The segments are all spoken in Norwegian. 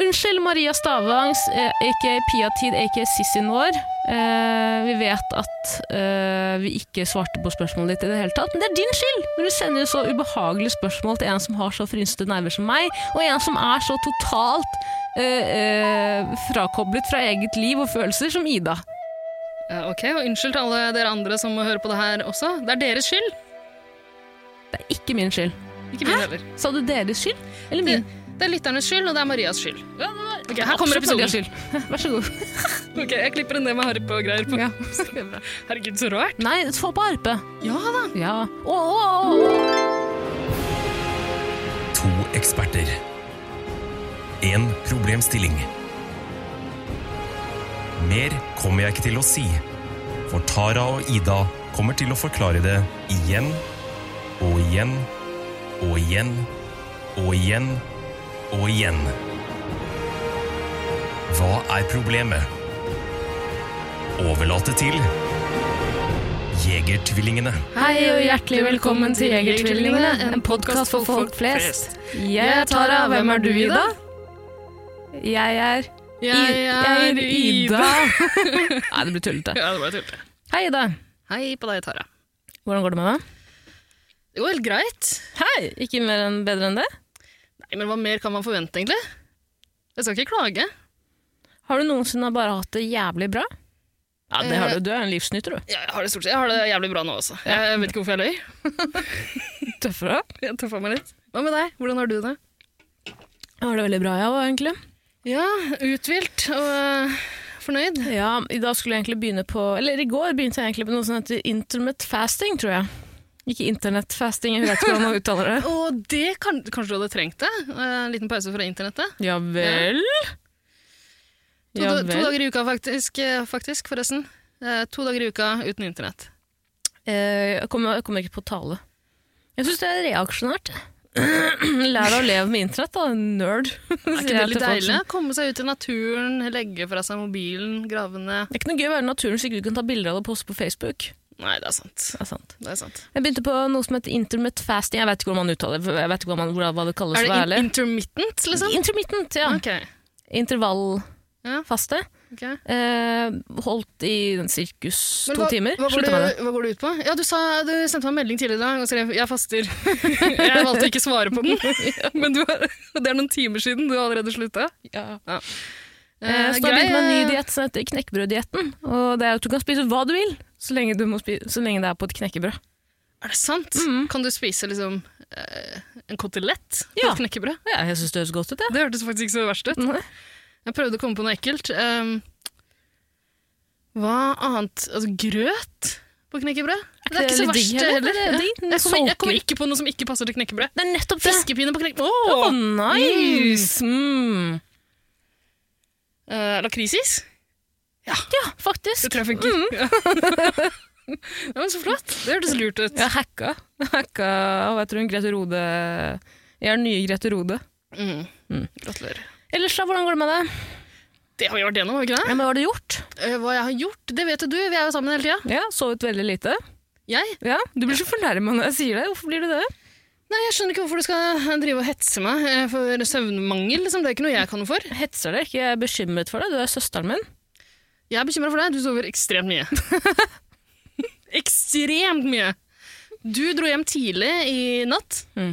Unnskyld, Maria Stavangs, eh, aka Pia-tid, aka Sissien vår. Uh, vi vet at uh, vi ikke svarte på spørsmålet ditt i det hele tatt, men det er din skyld når du sender så ubehagelige spørsmål til en som har så frynsete nerver som meg, og en som er så totalt uh, eh, frakoblet fra eget liv og følelser som Ida. Ok, og Unnskyld til alle dere andre som må høre på det her også. Det er deres skyld. Det er ikke min skyld. Ikke min heller. Sa du deres skyld? Eller min? det er lytternes skyld, og det er Marias skyld. Ja, det var Ok, her kommer absolutt episoden. Marias skyld. Vær så god. Ok, Jeg klipper en ned med harpe og greier. På. Ja. Herregud, så rart. Nei, få på harpe. Ja da. Ja. Oh, oh, å. To eksperter. En problemstilling. Mer kommer jeg ikke til å si, for Tara og Ida kommer til å forklare det igjen og igjen og igjen og igjen og igjen. Hva er problemet? Overlate til Jegertvillingene. Hei og hjertelig velkommen til Jegertvillingene, en podkast for folk flest. Jeg er Tara, hvem er du, Ida? Jeg er Jeg er Ida. Nei, det blir tullete. Ja, det ble tullete. Hei, Ida. Hei på deg, Tara. Hvordan går det med deg? Det går helt greit. Hei! Ikke mer enn bedre enn det? Men hva mer kan man forvente, egentlig? Jeg skal ikke klage. Har du noensinne bare hatt det jævlig bra? Ja, det har du. Du er en livsnyter, du. Ja, jeg har det stort sett. Jeg har det jævlig bra nå også. Jeg vet ikke hvorfor jeg løy. Tøffere? Jeg tøffa meg litt. Hva med deg? Hvordan har du det? Jeg har det veldig bra, jeg òg, egentlig. Ja, uthvilt og øh, fornøyd. Ja, I dag skulle jeg egentlig begynne på Eller i går begynte jeg egentlig på noe som heter intermittent fasting, tror jeg. Ikke internettfasting, jeg vet ikke hvordan man uttaler det. Og det kan, kanskje du hadde trengt det? Eh, En liten pause fra internettet? Ja vel? To, Ja da- to vel. dager i uka, faktisk, eh, faktisk forresten. Eh, to dager i uka uten internett. Eh, Jeg kommer, jeg kommer ikke på tale. Jeg syns det er reaksjonært. Lær deg å leve med internett, da, nerd. Er ikke det litt deilig? Komme seg ut i naturen, legge fra seg mobilen, grave ned Det er ikke noe gøy å være i naturen så ikke du kan ta bilder av det og poste på Facebook. Nei, det er sant. Det er sant. Det er sant. Jeg begynte på noe som heter intermittent fasting. Jeg vet ikke hvordan man uttaler. Jeg vet ikke hvordan man, hva det kalles. Er det in intermittent, liksom? Intermittent, ja. Okay. Intervallfaste. ok. Eh, holdt i sirkus Men to hva, timer. Hva går, du, med det, det. hva går du, ut på? Ja, du, sa, du sendte meg en melding tidligere i dag og skrev 'jeg faster'. jeg valgte å ikke svare på den, men du det er noen timer siden. Du har allerede slutta. Ja. ja. Eh, så da begynte jeg med en ny diett som heter knekkebrøddietten. Og det er at du kan spise hva du vil, så lenge, så lenge det er på et knekkebrød. Er det sant? Mm. Kan du spise liksom eh, en kotelett på Ja. et knekkebrød? Ja, jeg syns det høres godt ut, Ja. Det hørtes faktisk ikke så verst ut. Nei. Jeg prøvde å komme på noe ekkelt. Um, hva annet? Altså grøt på knekkebrød? Det er ikke så verst heller. Det er digg. Den Jeg kommer, jeg kommer ikke på noe som ikke passer til knekkebrød. Det er nettopp det. Fiskepinne på knekkebrød! Å, oh, nice! Mm. Uh, lakrisis? Ja, faktisk. Det tror jeg funker. Mm. ja, men så flott. Det hørtes lurt ut. Jeg hacka. hacka hva heter hun? Grete Rode. Jeg er nye Grete Rode. Mm. Mm. Gratulerer. Ellers da, hvordan går det med deg? Det har vi vært gjennom, har vi ikke det? Ja, men hva har du gjort? Eh, hva jeg har gjort, det vet jo du. Vi er jo sammen hele tida. Ja, Sovet veldig lite. Jeg? Ja, Du blir så fornærma når jeg sier det. Hvorfor blir du det? Nei, jeg skjønner ikke hvorfor du skal drive og hetse meg eh, for søvnmangel. Liksom. Det er ikke noe jeg kan noe for. Hetser deg ikke, jeg er bekymret for deg. Du er søsteren min. Jeg er bekymra for deg. Du sover ekstremt mye. ekstremt mye! Du dro hjem tidlig i natt Mm.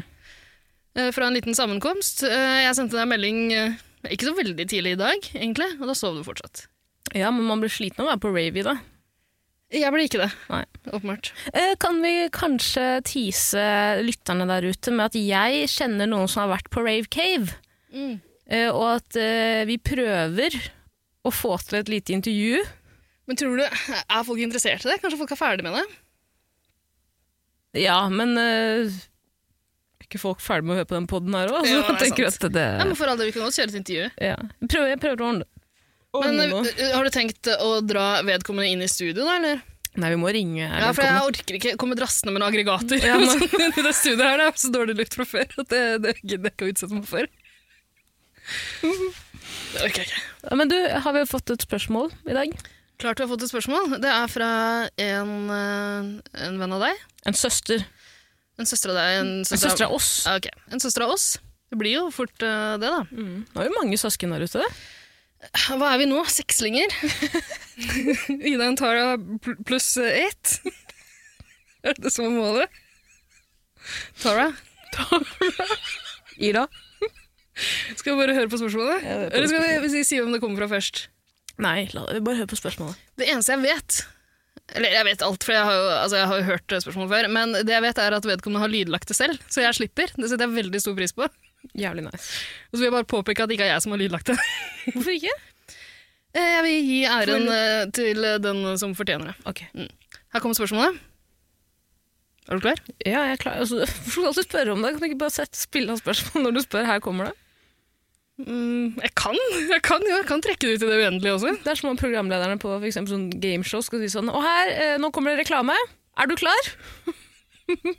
eh, fra en liten sammenkomst. Eh, Jeg sendte deg en melding eh, ikke så veldig tidlig i dag, egentlig, og da sov du fortsatt. Ja, men man blir sliten av å være på rave i dag. Jeg ble ikke det, Nei. åpenbart. Kan vi kanskje tease lytterne der ute med at jeg kjenner noen som har vært på Rave Cave, Mm. og at vi prøver å få til et lite intervju. Men tror du, er folk interessert i det? Kanskje folk er ferdig med det? Ja, men eh, er ikke folk ferdig med å høre på den poden her òg? Ja, det er sant. det men for all del, vi kan godt kjøre et intervju. ja. jeg, prøver, jeg prøver å ordne Men ordne eh, har du tenkt å dra vedkommende inn i studio, da, eller? Nei, vi må ringe. Ja, for jeg orker ikke komme drassende med noen aggregater. Ja, men- I det studioet her, det er så dårlig lukt fra før at det, det gidder jeg ikke å utsette meg for. Det orker jeg ikke. Ja, Men du, har vi fått et spørsmål i dag? Klart vi har fått et spørsmål. Det er fra en, eh, en venn av deg. En søster. En søster av deg. En En søster, søster av oss. Ja, okay. En søster av oss. Det blir jo fort uh, det, da. Det er jo mange søsken der ute. Hva er vi nå? Sekslinger? Ida og Tara pl- pluss ett? er det som er målet? Tara? Ida? Skal vi bare høre på spørsmålet? Ja, er på Eller skal vi si- si hvem det kommer fra først? Nei, la, bare hør på spørsmålet. Det eneste jeg vet Eller jeg vet alt, for jeg har jo, altså jeg har hørt spørsmålet før. Men det jeg vet er at vedkommende har lydlagt det selv, så jeg slipper. Det setter jeg veldig stor pris på. Jævlig nice. Og så vil jeg bare påpeke at det ikke er jeg som har lydlagt det. Hvorfor ikke? Eh, Jeg vil gi æren for... til den som fortjener det. Ok. Her kommer spørsmålet. Er du klar? Ja, jeg er klar. Altså, Hvorfor skal du alltid spørre om det? Kan du ikke bare sette spille av spørsmål når du spør? Her kommer det. Mm, jeg kan jeg kan, jeg kan trekke det ut i det uendelige også. Det er som om programlederne på for eksempel sånn gameshow skal si sånn Og her, eh, nå kommer det reklame. Er du klar?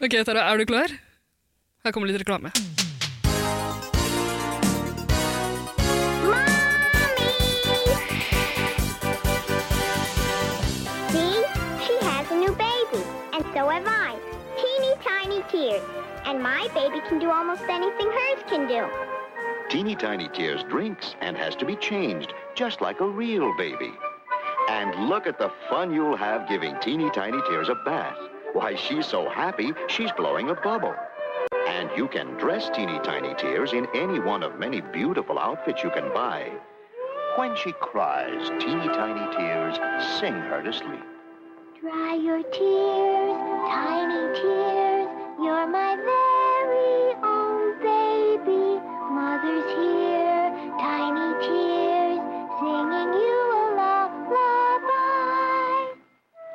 Ok, Tara, er du klar? Her kommer litt reklame. And my baby can do almost anything hers can do. Teeny Tiny Tears drinks and has to be changed, just like a real baby. And look at the fun you'll have giving Teeny Tiny Tears a bath. Why, she's so happy, she's blowing a bubble. And you can dress Teeny Tiny Tears in any one of many beautiful outfits you can buy. When she cries, Teeny Tiny Tears sing her to sleep. Dry your tears, tiny tears. You're my very own baby. Mother's here, tiny tears, singing you a lullaby.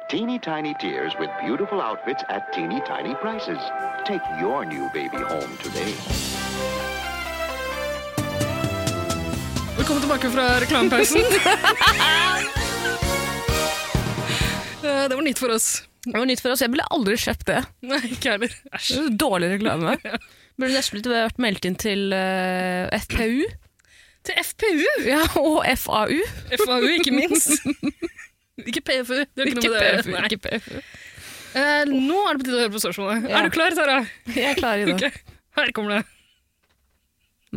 Teeny Tiny Tears with beautiful outfits at teeny tiny prices. Take your new baby home today. Velkommen tilbake fra reklamepausen. Eh, det var nytt for oss. Det var nytt for oss. Jeg ville aldri kjøpt det. Nei, ikke heller. Æsj. Det er Dårlig reklame. Burde nesten blitt vært meldt inn til eh, FPU Til FPU! ja, og FAU. FAU, ikke minst. ikke PFU. Det er ikke, Ikke noe med det. PFU. Nei. Ikke PFU. Eh, nå er det på tide å høre på spørsmålet. Ja. Er du klar, Tara? Jeg er klar i det. Ok, Her kommer det.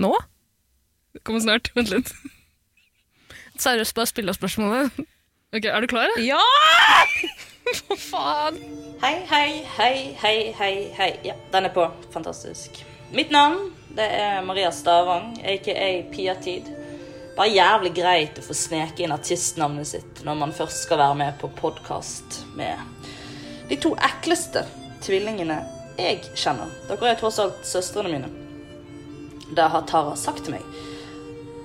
Nå? Det kommer snart. Vent litt. Seriøst, bare spill av spørsmålet. Ok, Er du klar? Ja! Hva faen. Hei, hei, hei, hei, hei, hei. Ja, den er på. Fantastisk. Mitt navn det er Maria Stavang, aka Piatid. Bare jævlig greit å få sneke inn artistnavnet sitt når man først skal være med på podkast med de to ekleste tvillingene jeg kjenner. Dere er tross alt søstrene mine. Det har Tara sagt til meg.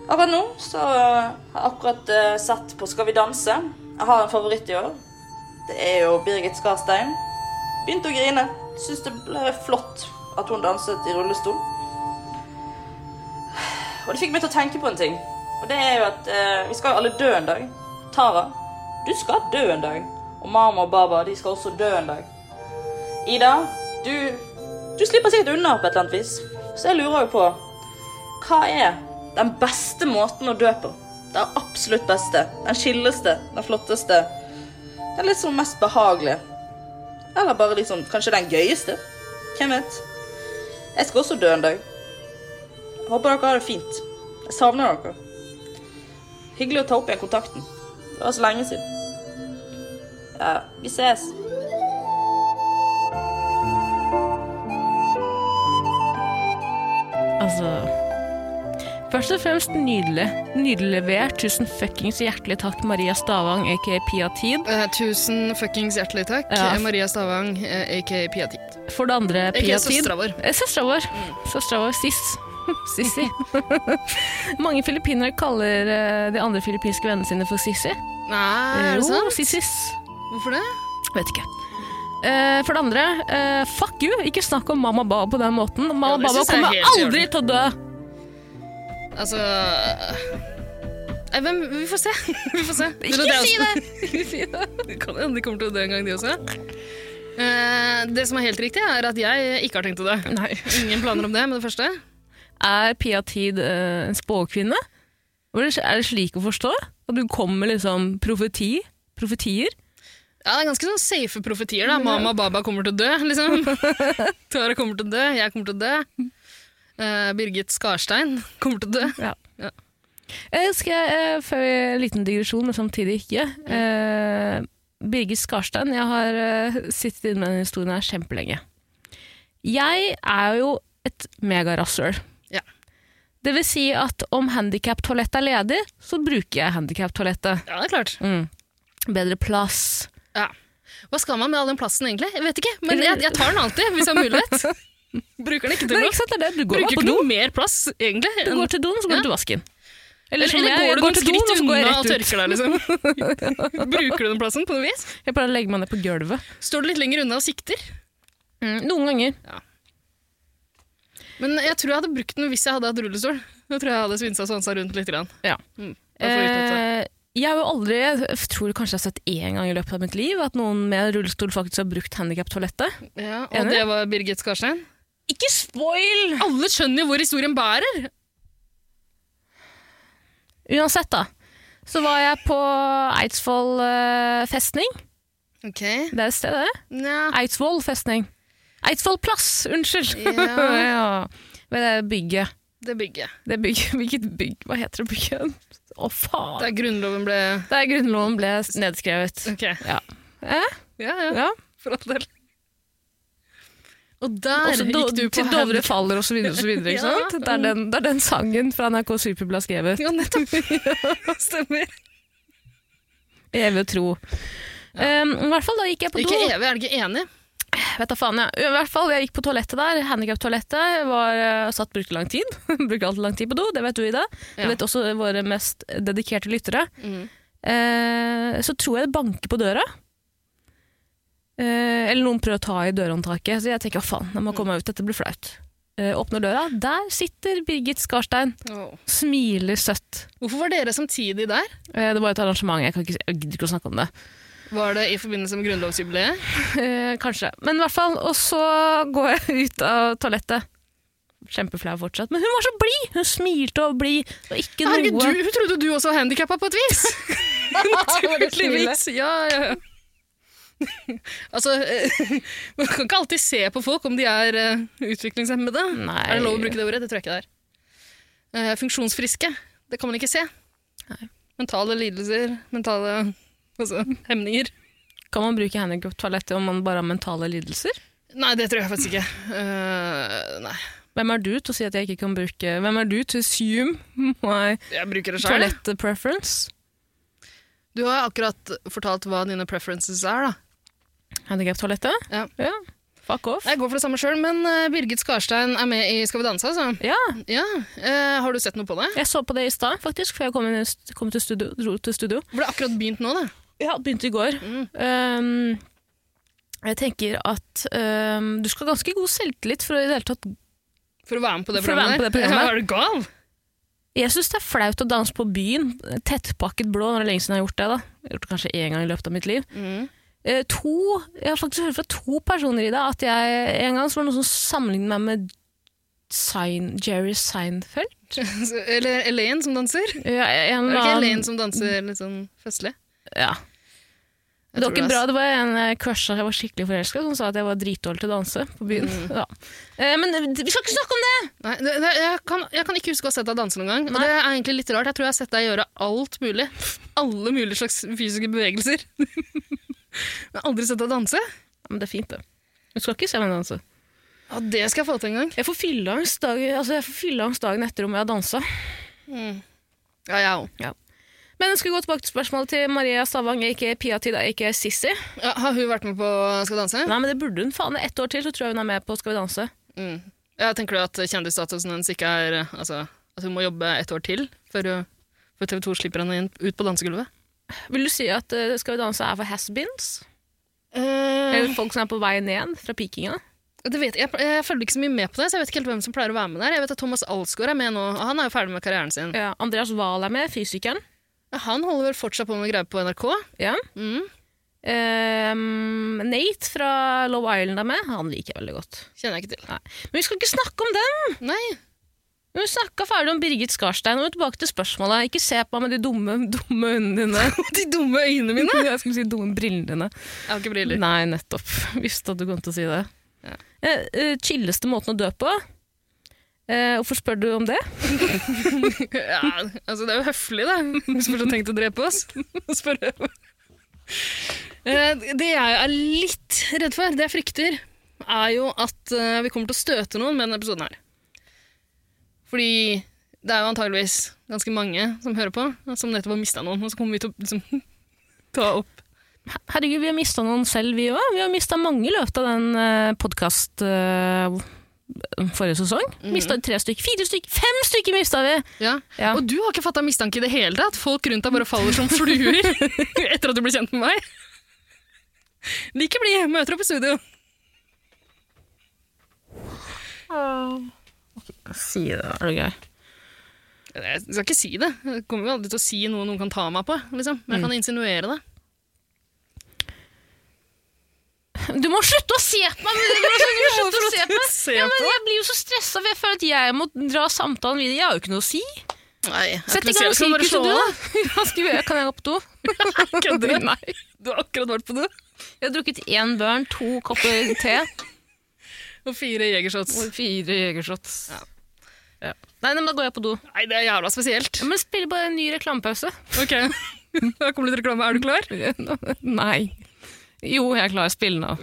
Akkurat nå så har jeg akkurat satt sett på Skal vi danse. Jeg har en favoritt i år. Det er jo Birgit Skarstein. Begynte å grine. Syns det ble flott at hun danset i rullestol. Og det fikk meg til å tenke på en ting. Og det er jo at eh, vi skal alle dø en dag. Tara, du skal dø en dag. Og mamma og baba, de skal også dø en dag. Ida, du, du slipper sikkert unna på et eller annet vis. Så jeg lurer jo på Hva er den beste måten å dø på? Den absolutt beste. Den chilleste. Den flotteste. Den litt sånn mest behagelige. Eller bare liksom, kanskje den gøyeste. Hvem vet? Jeg skal også dø en dag. Jeg håper dere har det fint. Jeg savner dere. Hyggelig å ta opp igjen kontakten. Det var så lenge siden. Ja, vi ses. Altså Først og fremst nydelig. Nydelig levert. Tusen fuckings hjertelig takk, Maria Stavang, aka Pia Tid. Uh, tusen fuckings hjertelig takk. Ja. Eh, Maria Stavang, eh, aka Pia Tid. For det andre, Pia Tid. søstera vår. Eh, Søstera vår. Søstera vår. Sis. Sissi. Mange filippinere kaller eh, de andre filippinske vennene sine for Sissi. Nei, er det sant? Jo. Sissis. Hvorfor det? Vet ikke. Uh, for det andre, uh, fuck you! Ikke snakk om mamma Baba på den måten. Mamma Ja, Baba er kommer aldri til å dø! Altså Nei, hvem, Vi får se. vi får se. Ikke si det! Ikke si det! Det kan hende de kommer til å dø en gang, de også. Eh, det som er helt riktig, er at jeg ikke har tenkt å dø. Nei. Ingen planer om det med det første. Er Pia Tid eh, en spåkvinne? Er det slik å forstå? At du kommer med liksom profeti? Profetier? Ja, det er ganske sånn safe profetier. da. Mama og baba kommer til å dø, liksom. Tara kommer til å dø, jeg kommer til å dø. Eh, Birgit Skarstein kommer til å dø. Jeg skal jeg, eh, før en liten digresjon, men samtidig ikke. uh, Birgit Skarstein, jeg har uh, sittet inne med denne historien her kjempelenge. Jeg er jo et megarasshøl. Ja. Det vil si at om handikap-toalettet er ledig, så bruker jeg handikap-toalettet. Ja, det er klart. Mm. Bedre plass. Ja. Hva skal man med all den plassen, egentlig? Jeg vet ikke, men jeg, jeg tar den alltid, hvis jeg har mulighet. Bruker den ikke til Nei, noe. ikke sant, det er det. Du går Bruker på ikke do, noe mer plass, egentlig. du enn- går til doen, så går du til vasken. Eller, som eller jeg, jeg går du går noen til doen, skritt og så går jeg unna rett og ut. tørker deg, liksom? Bruker du den plassen på noe vis? Jeg pleier å legge meg ned på gulvet. Står du litt lenger unna og sikter? Mm, noen ganger. Men jeg tror jeg hadde brukt den hvis jeg hadde hatt rullestol. Nå tror jeg jeg hadde svinsa og svansa rundt litt. Grann. Ja. Mm. Da får vi utnytte det. Eh, jeg har jo aldri, jeg tror kanskje jeg har sett én gang i løpet av mitt liv at noen med rullestol faktisk har brukt handikaptoalettet. ja, og enig? det var Birgit Skarstein. Ikke spoil! Alle skjønner jo hvor historien bærer! Uansett, da. Så var jeg på Eidsvoll eh, festning. Ok. Det er et sted, det? Ja. Eidsvoll festning. Eidsvoll plass, unnskyld! Ja. ja. Ved det bygget. Det bygget. Det bygget. Hvilket bygg? Hva heter det bygget? Å, faen! Der grunnloven ble Der grunnloven ble nedskrevet. Ok. Ja. Eh? Ja, ja. ja. For all del. Og der Også gikk du på til Dovre faller videre ikke Ja. Det er, den, det er den sangen fra NRK Super ble skrevet. Ja, nettopp. Stemmer. Evig tro. tro. Um, I hvert fall da gikk jeg på do. Ikke evig, er du ikke enig? Vet da faen, ja. I hvert fall, jeg gikk på toalettet der. Handikap-toalettet. Var uh, satt brukte lang tid. Brukte alltid lang tid på do, det vet du, Ida. Det Ja. vet også våre mest dedikerte lyttere. Mm. Uh, så tror jeg det banker på døra. Eh, eller noen prøver å ta i dørhåndtaket. Så jeg tenker hva faen, jeg må komme meg ut, dette blir flaut. Eh, åpner døra, der sitter Birgit Skarstein. Oh. Smiler søtt. Hvorfor var dere samtidig der? Eh, det var et arrangement, jeg, kan ikke, jeg gidder ikke å snakke om det. Var det i forbindelse med grunnlovsjubileet? Eh, kanskje. Men i hvert fall, og så går jeg ut av toalettet. Kjempeflau fortsatt. Men hun var så blid! Hun smilte og blid. Og ikke Herregud, noe du, hun trodde du også var handikappa på et vis! Naturligvis. Ja, ja, ja. altså, eh, man kan ikke alltid se på folk om de er eh, utviklingshemmede. Nei. Er det lov å bruke det ordet? Det tror jeg ikke det er. Eh, funksjonsfriske, det kan man ikke se. Nei. Mentale lidelser, mentale altså, hemninger. Kan man bruke handikap-toalettet om man bare har mentale lidelser? Nei, det tror jeg faktisk ikke. Uh, nei, Hvem er du til å si at jeg ikke kan bruke Hvem er du til å assume my toalett preference? Du har akkurat fortalt hva dine preferences er, da. Handikap-toalettet? Ja. Fuck off. Jeg går for det samme sjøl, men eh, Birgit Skarstein er med i Skal vi danse, altså. Ja, Ja, eh, Har du sett noe på det? jeg så på det i stad, faktisk, før jeg kom, inn, kom til studio, dro til studio. For det akkurat begynt nå, det. Ja, begynte i går. Mm. Um, jeg tenker at um, du skal ha ganske god selvtillit for å i det hele tatt For å være med på det For å være med programmet. på det programmet. Ja, er du gal? Jeg syns det er flaut å danse på byen, tettpakket blå, når det er lenge siden jeg har gjort det. da. Jeg har gjort det kanskje én gang i løpet av mitt liv. Mm. Eh, to, jeg har faktisk hørt fra to personer i dag at jeg en gang så var det noen som sammenlignet meg med Sein, Jerry Seinfeld. Eller Elaine som danser. Ja, en Er det ikke Elaine som danser litt sånn festlig? Ja. Det var ikke bra, det var en jeg crusha, jeg var skikkelig forelska, som sa at jeg var dritdårlig til å danse på byen. Mm. Ja. Eh, men vi skal ikke snakke om det! Nei, jeg, kan, jeg kan ikke huske å ha sett deg danse noen gang. Og Nei. det er egentlig litt rart. Jeg tror jeg har sett deg gjøre alt mulig. Alle mulige slags fysiske bevegelser. Men aldri sett deg danse. Ja, men det er fint, det. Du skal ikke se meg danse. Ja, det skal jeg få til en gang. Jeg får fylleangst dagen, altså jeg får fylleangst dagen etter om jeg har dansa. Mm. Ja, jeg òg. Men jeg skal gå tilbake til spørsmålet til Maria Stavang, ikke Pia-Tida, ikke Sissy. Ja, har hun vært med på Skal vi danse? Nei, men det burde hun. Faen, ett år til, så tror jeg hun er med på Skal vi danse. Mm. Ja, tenker du at kjendisstatusen hennes ikke er Altså, at hun må jobbe et år til før, før TV 2 slipper henne inn ut på dansegulvet? Vil du si at uh, Skal vi danse er for has-beens? Uh, Eller folk som er på vei ned fra pikinga? det vet, jeg, jeg følger ikke så mye med på det, så jeg vet ikke helt hvem som pleier å være med der. Jeg vet at Thomas Alsgaard er med nå, og han er jo ferdig med karrieren sin. Ja, Andreas Wahl er med, fysikeren. Han holder vel fortsatt på med greier på NRK. Ja. Mm. Ehm, Nate fra Love Island er med. Han liker jeg veldig godt. Kjenner jeg ikke til. Men vi skal ikke snakke om dem! Nei. Hun snakka ferdig om Birgit Skarstein, og tilbake til spørsmålet. Ikke se på meg med de dumme, dumme øynene dine. De dumme øynene mine! Jeg skulle si dumme brillene dine. Jeg har ikke briller. Nei, nettopp. Visste at du kom til å si det. Ja. Eh, chilleste måten å dø på? Eh, hvorfor spør du om det? Ja, altså det er jo høflig, da. Hvis du har tenkt å drepe oss. spør jeg. Eh, Det jeg er litt redd for, det jeg frykter, er jo at eh, vi kommer til å støte noen med denne episoden her. Fordi det er jo antageligvis ganske mange som hører på, som nettopp har mista noen, og så kommer vi til å liksom, ta opp Herregud, vi har mista noen selv, vi òg. Vi har mista mange i løpet av den uh, podkast forrige sesong. Mista tre stykker, fire stykker, fem stykker mista vi! Ja. Ja. Og du har ikke fatta mistanke i det hele tatt? Folk rundt deg bare faller som fluer etter at du blir kjent med meg? Like blid, møter opp i studio. Si det, er det gøy? Jeg skal ikke si det. Jeg kommer jo aldri til å si noe noen kan ta meg på. Liksom. Men jeg kan insinuere det. Du må slutte å se på meg! Du må slutte å se på meg. Ja, men jeg blir jo så stressa, for jeg føler at jeg må dra samtalen videre. Jeg har jo ikke noe å si. Nei, jeg Sett i gang sirkuset, du, da. Jeg? Kan jeg gå på do? Kødder du? Nei. Du har akkurat vært på do. Jeg har drukket én børn, to kopper te Og fire jegershots. og fire jegershots. Ja. Ja. Nei, nei, men da går jeg på do. Nei, det er jævla spesielt. Ja, men spill bare en ny reklamepause. Ok, Da kommer litt reklame. Er du klar? Nei. Jo, jeg er klar. Spill nå.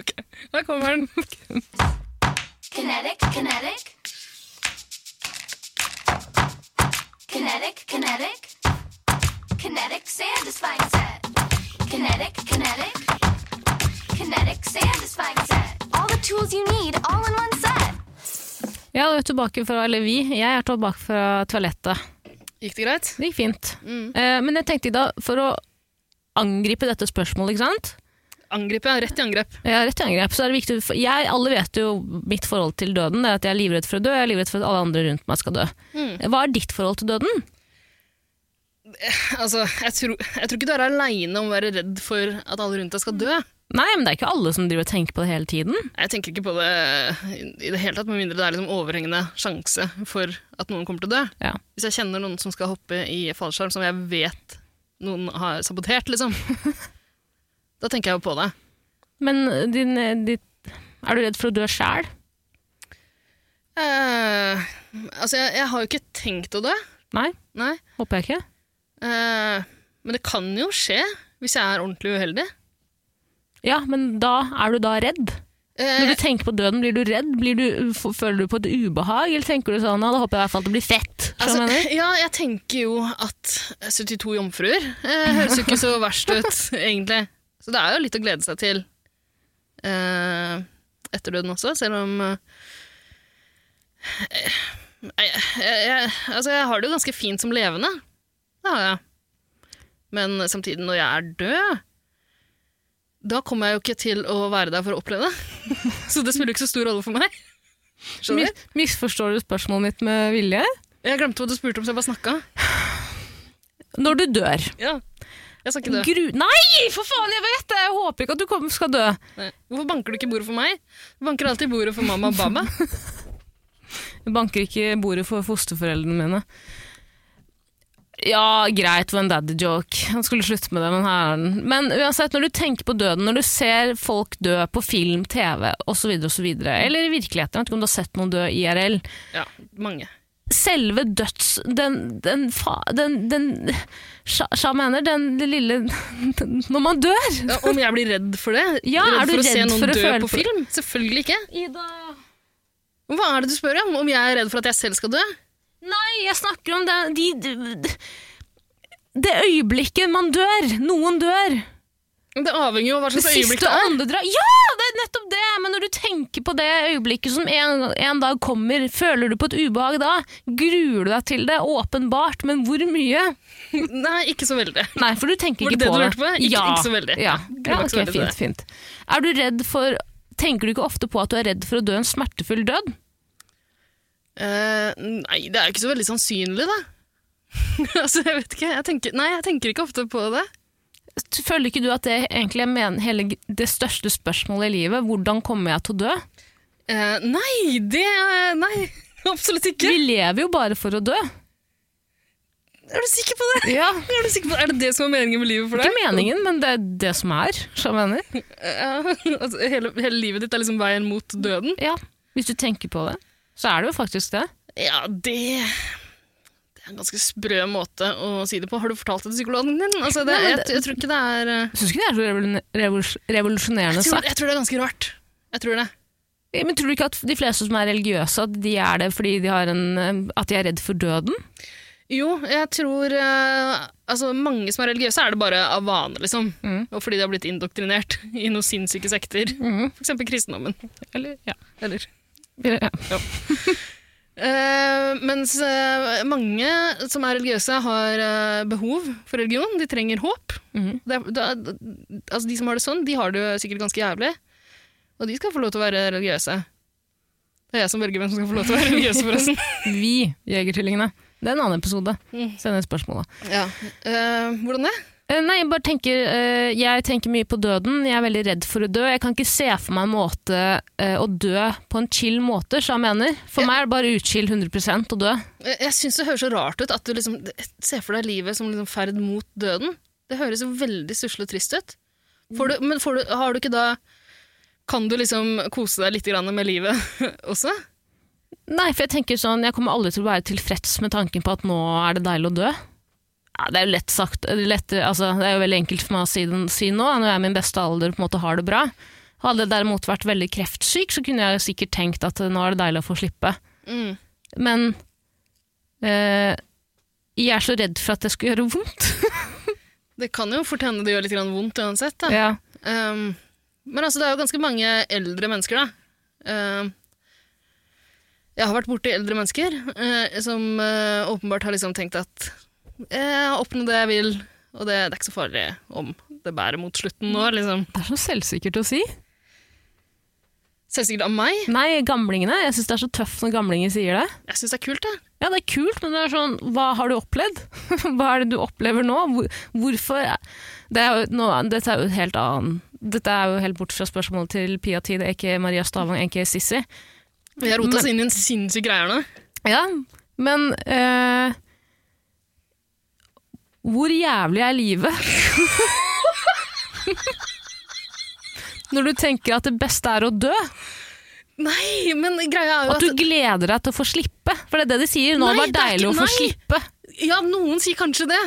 Der kommer den. Kinetic, kinetic. Kinetic, kinetic. Kinetic satisfying set. Kinetic, kinetic. Kinetic satisfying set. All the tools you need, all in one set. Ja, du er tilbake fra, eller vi, jeg er tilbake fra toalettet. Gikk det greit? Det gikk fint. Mm. Eh, men jeg tenkte da, for å angripe dette spørsmålet, ikke sant? Angripe, ja. Rett i angrep. Ja, rett i angrep, så er det viktig, jeg, alle vet jo mitt forhold til døden, det er at jeg er livredd for å dø, jeg er livredd for at alle andre rundt meg skal dø. Mm. Hva er ditt forhold til døden? Altså, jeg tror, jeg tror ikke du er aleine om å være redd for at alle rundt deg skal dø. Nei, men det er ikke alle som driver og tenker på det hele tiden. Jeg tenker ikke på det i det hele tatt, med mindre det er liksom overhengende sjanse for at noen kommer til å dø. Ja. Hvis jeg kjenner noen som skal hoppe i fallskjerm, som jeg vet noen har sabotert, liksom, da tenker jeg jo på det. Men din, ditt, er du redd for å dø sjæl? Uh, altså, jeg, jeg har jo ikke tenkt å dø. Nei, Nei. håper jeg ikke. Uh, men det kan jo skje hvis jeg er ordentlig uheldig. Ja, men da er du da redd? Eh, Når du tenker på døden, blir du redd? Blir du, føler du på et ubehag, eller tenker du sånn, da håper jeg i hvert fall at det blir fett? Altså, ja, jeg tenker jo at 72 jomfruer eh, høres jo ikke så verst ut, egentlig. Så det er jo litt å glede seg til eh, etter døden også, selv om eh, jeg, jeg, jeg, altså jeg har det jo ganske fint som levende. Det har jeg. Men samtidig, når jeg er død, da kommer jeg jo ikke til å være der for å oppleve det. Så det spiller ikke så stor rolle for meg. Skjønner du? Misforstår du spørsmålet mitt med vilje? Jeg glemte hva du spurte om, så jeg bare snakka. Når du dør Ja. Jeg skal ikke dø. Gru Nei, for faen, jeg vet det! Jeg håper ikke at du skal dø. Nei. Hvorfor banker du ikke bordet for meg? Du banker alltid bordet for mamma og baba. Jeg banker ikke bordet for fosterforeldrene mine. Ja, greit, det var en daddy joke. Han skulle slutte med det, men her er den. Men uansett, når du tenker på døden, når du ser folk dø på film, TV osv., osv., eller i virkeligheten, jeg vet ikke om du har sett noen dø IRL Ja, mange. Selve døds... Den, den, fa, den, den mener, den, det lille Når man dør! Ja, om jeg blir redd for det? Ja, redd er du for å se noen for å dø på- film? Selvfølgelig ikke. Ida Hva er det du spør om? Om jeg er redd for at jeg selv skal dø? Nei, jeg snakker om det de, de, Det øyeblikket man dør. Noen dør. Det avhenger jo av hva slags øyeblikk det er. Åndedrag. Ja, det er nettopp det! Men når du tenker på det øyeblikket som en, en dag kommer, føler du på et ubehag da? Gruer du deg til det? Åpenbart, men hvor mye? Nei, ikke så veldig. Nei, for du tenker Var det ikke det på du det. lurte på? Ikke- ja. ikke så veldig. Ja, ja var ikke ok, fint, fint. Er du redd for Tenker du ikke ofte på at du er redd for å dø en smertefull død? Eh, nei, det er jo ikke så veldig sannsynlig, da. altså, jeg vet ikke. Jeg tenker, nei, jeg tenker ikke ofte på det. Føler ikke du at det egentlig er hele, det største spørsmålet i livet? Hvordan kommer jeg til å dø? Uh, nei, det Nei. Absolutt ikke. Vi lever jo bare for å dø. Er du sikker på det? Ja. Er, du sikker på det? er det det som er meningen med livet for deg? Ikke meningen, men det er det som er. som jeg mener. Uh, altså, hele, hele livet ditt er liksom veien mot døden? Ja. Hvis du tenker på det, så er det jo faktisk det. Ja, det Det er en ganske sprø måte å si det på. Har du fortalt det til psykologen din? Altså, det, Nei, det, jeg, jeg tror ikke det er uh... Syns ikke det er så revol- revol- revolusjonerende sagt. jeg tror det er ganske rart. Jeg tror det. Men tror du ikke at de fleste som er religiøse, at de er det fordi de, har en, eh, at de er redd for døden? Jo, jeg tror uh, Altså, mange som er religiøse, er det bare av vane, liksom. Mm. Og fordi de har blitt indoktrinert i noen sinnssyke sekter. Mm. For eksempel kristendommen. Eller, ja. Eller ja. Uh, mens uh, mange som er religiøse, har uh, behov for religion. De trenger håp. Mm. Det, det, er- altså de som har det sånn, de har det jo sikkert ganske jævlig. Og de skal få lov til å være religiøse. Det er jeg som velger hvem som skal få lov til å være religiøse, forresten. Vi, Jegertvillingene. Det er en annen episode. Mm. Send et spørsmål, da. Ja. Hvordan det? Eh, Nei, jeg bare tenker eh, Jeg tenker mye på døden. Jeg er veldig redd for å dø. Jeg kan ikke se for meg en måte eh, å dø på en chill måte, som jeg mener. For Ja. meg er det bare utchill 100 å dø. Jeg, jeg syns det høres så rart ut at du liksom ser for deg livet som liksom ferd mot døden. Det høres jo veldig stusslig og trist ut. Får du, men får du, har du ikke da Kan du liksom kose deg litt med livet også? Nei, for jeg tenker sånn, jeg kommer aldri til å være tilfreds med tanken på at nå er det deilig å dø. Ja, det er jo lett sagt, lett, altså, det er jo veldig enkelt for meg å si, si nå, når jeg er i min beste alder og på en måte har det bra. Hadde jeg derimot vært veldig kreftsyk, så kunne jeg sikkert tenkt at nå er det deilig å få slippe. Mm. Men eh, jeg er så redd for at det skal gjøre vondt. Det kan jo fort hende det gjør litt grann vondt uansett. Ja. Um, men altså, det er jo ganske mange eldre mennesker, da. Um, jeg har vært borti eldre mennesker eh, som eh, åpenbart har liksom tenkt at eh, oppnå det jeg vil, og det, det er ikke så farlig om det bærer mot slutten nå, liksom. Det er så selvsikkert å si. Selvsikkert av meg. Nei, gamlingene. Jeg syns det er så tøft når gamlinger sier det. Jeg syns det er kult, jeg. Ja, det er kult, men det er sånn, hva har du opplevd? hva er det du opplever nå? Hvor, hvorfor? Det er jo, nå, dette er jo helt annen. Dette er jo helt bort fra spørsmålet til Pia Tid, ikke Maria Stavang, ikke Sissi. Vi har rota oss inn i en sinnssyk greie her nå. Ja, men eh, Hvor jævlig er livet? Når du tenker at det beste er å dø, Nei, men greia er jo at at, du gleder deg til å få slippe. For det er det de sier. Nå Nei, var det er deilig å få slippe. Ja, noen sier kanskje det.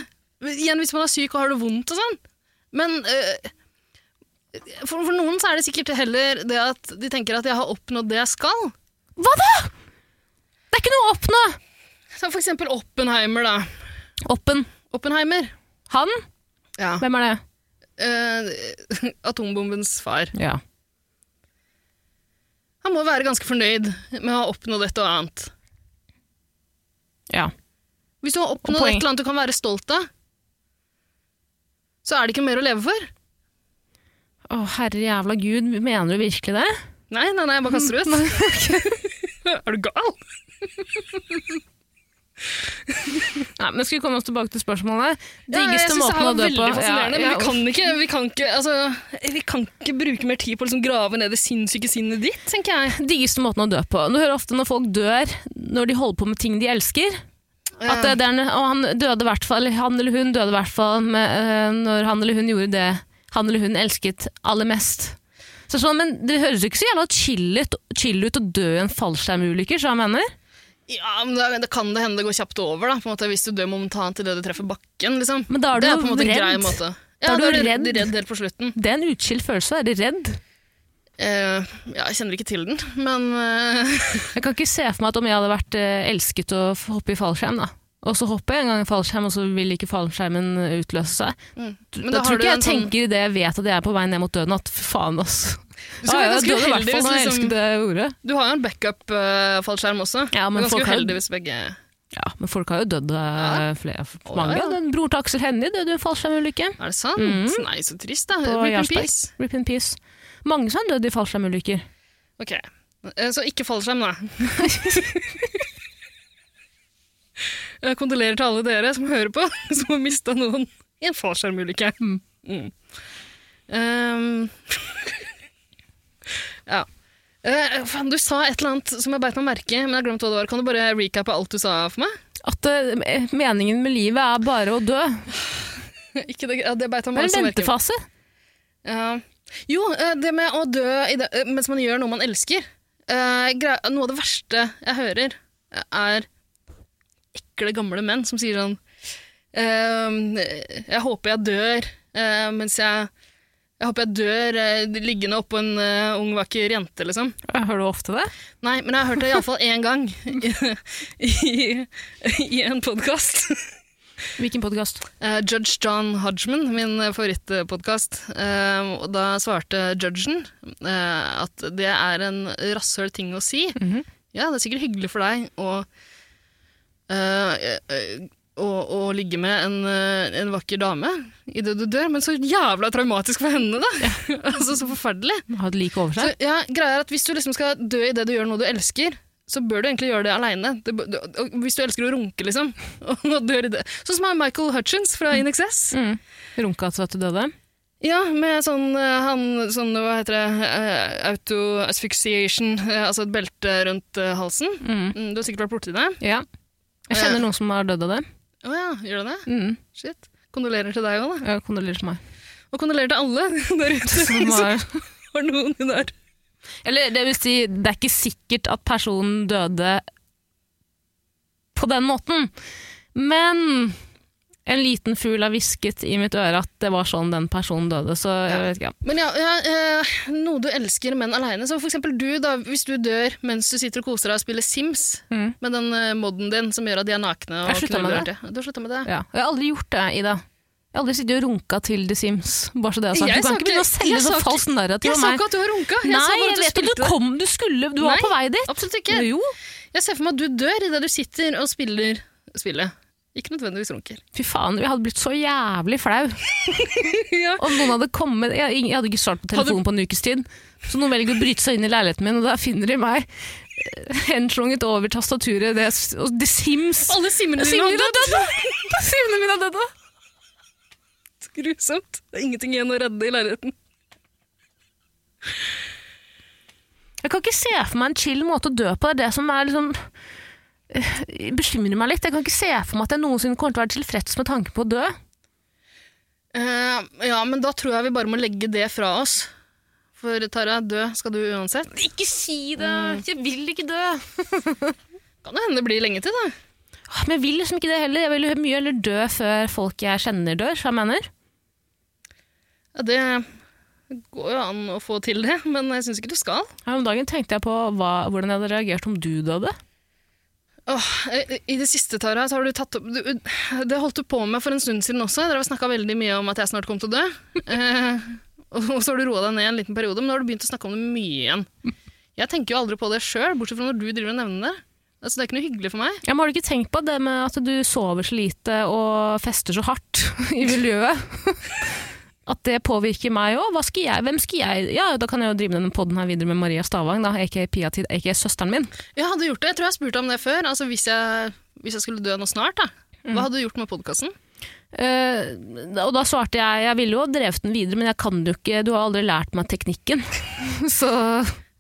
Igjen hvis man er syk og har det vondt og sånn. Men øh, for, for noen så er det sikkert heller det at de tenker at jeg har oppnådd det jeg skal. Hva da?! Det er ikke noe å oppnå! Så for eksempel Oppenheimer, da. Oppen. Oppenheimer. Han? Ja. Hvem er det? Eh, atombombens far. Ja. Han må være ganske fornøyd med å ha oppnådd et og annet. ja. Hvis du har oppnådd et eller annet du kan være stolt av, så er det ikke mer å leve for. Å, herre jævla gud, mener du virkelig det? Nei, nei, nei, jeg bare kaster det ut. er du gal? Nei, men Skal vi komme oss tilbake til spørsmålet? Diggeste det måten å dø på. fascinerende, Ja, men vi kan, ikke, vi, kan ikke, altså, vi kan ikke bruke mer tid på å liksom grave ned det sinnssyke sinnet ditt, tenker jeg. Diggeste måten å dø på. Du hører ofte når folk dør når de holder på med ting de elsker. At det, det er, en- og han døde hvert fall, han eller hun døde i hvert fall øh, når han eller hun gjorde det han eller hun elsket aller mest. Så sånn, men det høres jo ikke så jævla chill ut, chill ut å dø i en fallskjermulykke, så jeg mener. Ja, men da, det kan det hende det går kjapt over, da, på en måte, hvis du dør momentant idet du treffer bakken. Liksom. Men da er du det er på en måte en redd. grei måte. Du da er du redd. redd. helt på slutten. Det er en utskilt følelse Er du redd. Uh, ja, jeg kjenner ikke til den, men uh... Jeg kan ikke se for meg at om jeg hadde vært uh, elsket å hoppe i fallskjerm, da. Og så hopper jeg en gang i fallskjerm, og så vil ikke fallskjermen utløse seg. Men da, da tror ikke jeg sånn- tenker det jeg vet at jeg er på vei ned mot døden, at faen, ass. Du skal være Ja, hvert uheldig fall hvis liksom-. Du har jo en backup-fallskjerm også. Ja, men Du er ganske uheldig hvis begge Ja, men folk har jo dødd eh, Ja. flere, oh, mange. ja, ja. Den Bror til Aksel Hennie døde i en fallskjermulykke. Er det sant? Mhm. Nei, så trist, da. På Rip in peace. Rip in peace. Mange som har dødd i fallskjermulykker. Ok, Eh, så ikke fallskjerm, da. Jeg kondolerer til alle dere som hører på, som har mista noen i en fallskjermulykke. Mm. Ehm, ja. Uh, fan, du sa et eller annet som jeg beit meg merke men jeg har glemt hva det var. Kan du bare recappe alt du sa for meg? At uh, meningen med livet er bare å dø. Ikke det, ja, det beit meg Det er en ventefase. Ja. Jo, uh, det med å dø i det, eh, mens man gjør noe man elsker. Eh, noe av det verste jeg hører, eh, er ekle, gamle menn som sier sånn eh, Jeg håper jeg dør eh, mens jeg Jeg håper jeg dør eh, liggende oppå en eh, ung, vakker jente, liksom. Hører du ofte det? Nei, men jeg har hørt det iallfall én gang i, i, i en podkast. Hvilken podkast? Eh, Judge John Hodgman, min favorittpodkast. Uh, og da svarte judgen eh, at det er en rasshøl ting å si. Mhm. Ja, det er sikkert hyggelig for deg å, eh, eh, å, å ligge med en, eh, en vakker dame idet du dør, men så jævla traumatisk for henne, da! altså, så forferdelig. Ha et like over Så, ja, greia er at Hvis du liksom skal dø idet du gjør noe du elsker, så bør du egentlig gjøre det aleine. Hvis du elsker å runke, liksom. Og dør i det. Sånn som Michael Hutchins fra In Excess. Mm. Runka til at du døde? Ja, med sånn, eh, han, sånn hva heter det, eh, auto-asphyxiation, altså et belte rundt halsen. Mm. Mm, du har sikkert vært borti det. Ja. Jeg kjenner noen som har dødd av det. Å ja, gjør du det? Mm. Shit. Kondolerer til deg òg, da. Ja, Kondolerer til meg. Og kondolerer til alle der ute Som har noen i der. Eller det vil si, det er ikke sikkert at personen døde på den måten. Men en liten fugl har hvisket i mitt øre at det var sånn den personen døde, så jeg vet ikke. Men ja, ja eh, noe du elsker, men aleine. Så for eksempel du, da, hvis du dør mens du sitter og koser deg og spiller Sims Mm. med den eh, moden din som gjør at de er nakne og Jeg slutta med knuller det. Du har slutta med det? Ja. Jeg har aldri gjort det, Ida. Jeg har aldri sittet og runka til The Sims. Bare så det er sagt. Jeg Du kan ikke begynne å selge så falsk så ikke- falskt narrativ Jeg sa ikke at du har runka! Jeg Nei, jeg vet at du kom, du skulle, du var på vei dit. Absolutt ikke. Jo. Jeg ser for meg at du dør idet du sitter og spiller spillet. Ikke nødvendigvis runker. Fy faen, jeg hadde blitt så jævlig flau. ja. Om noen hadde kommet Jeg, jeg hadde ikke svart på telefonen på en ukes tid. Så noen velger å bryte seg inn i leiligheten min, og da finner de meg eh, henslunget over tastaturet. Det, og The Sims. Alle simmene dine Simmene har dødd! Simene mine er døde. Grusomt. Det er ingenting igjen å redde i leiligheten. Jeg kan ikke se for meg en chill måte å dø på. Det er det som er liksom bekymrer meg litt. Jeg kan ikke se for meg at jeg noensinne kommer til å være tilfreds med tanken på å dø. Uh, ja, men da tror jeg vi bare må legge det fra oss. For Tara, dø skal du uansett. Ikke si det! Jeg vil ikke dø. Kan det hende det blir lenge til, da. Ah, Men jeg vil liksom ikke det heller. Jeg vil jo mye heller dø før folk jeg kjenner dør, Hva jeg mener. Ja, det går jo an å få til det, men jeg syns ikke du skal. Her om dagen tenkte jeg på hva, hvordan jeg hadde reagert om du døde. Åh, i- det siste, Tara, så har du tatt opp du, Det holdt du på med for en stund siden også. Dere har snakka veldig mye om at jeg snart kom til å dø. Eh, og så har du roa deg ned en liten periode, men nå har du begynt å snakke om det mye igjen. Jeg tenker jo aldri på det sjøl, bortsett fra når du driver og nevner det. Altså, det er ikke noe hyggelig for meg. Ja, men har du ikke tenkt på det med at du sover så lite og fester så hardt i miljøet? At det påvirker meg òg? Hvem skal jeg Ja, da kan jeg jo drive denne podden her videre med Maria Stavang, da, aka Piatid, ikke søsteren min. Jeg hadde gjort det. Jeg tror jeg har spurt om det før. Altså, hvis jeg, hvis jeg skulle dø nå snart, da. Hva hadde du gjort med podkasten? Uh, og da svarte jeg jeg ville jo ha drevet den videre, men jeg kan jo ikke Du har aldri lært meg teknikken. Så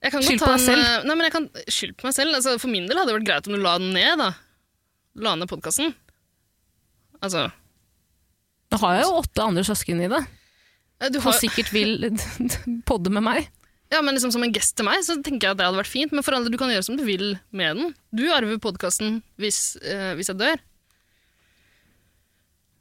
Skyld på deg selv. Nei, men jeg kan Skyld på meg selv. Altså, for min del hadde det vært greit om du la den ned, da. La ned podkasten. Altså da har jeg jo åtte andre søsken i det, eh, du som har, sikkert vil podde med meg. Ja, men liksom Som en gest til meg så tenker jeg at det hadde vært fint. Men for alle, du kan gjøre som du vil med den. Du arver podkasten hvis, eh, hvis jeg dør.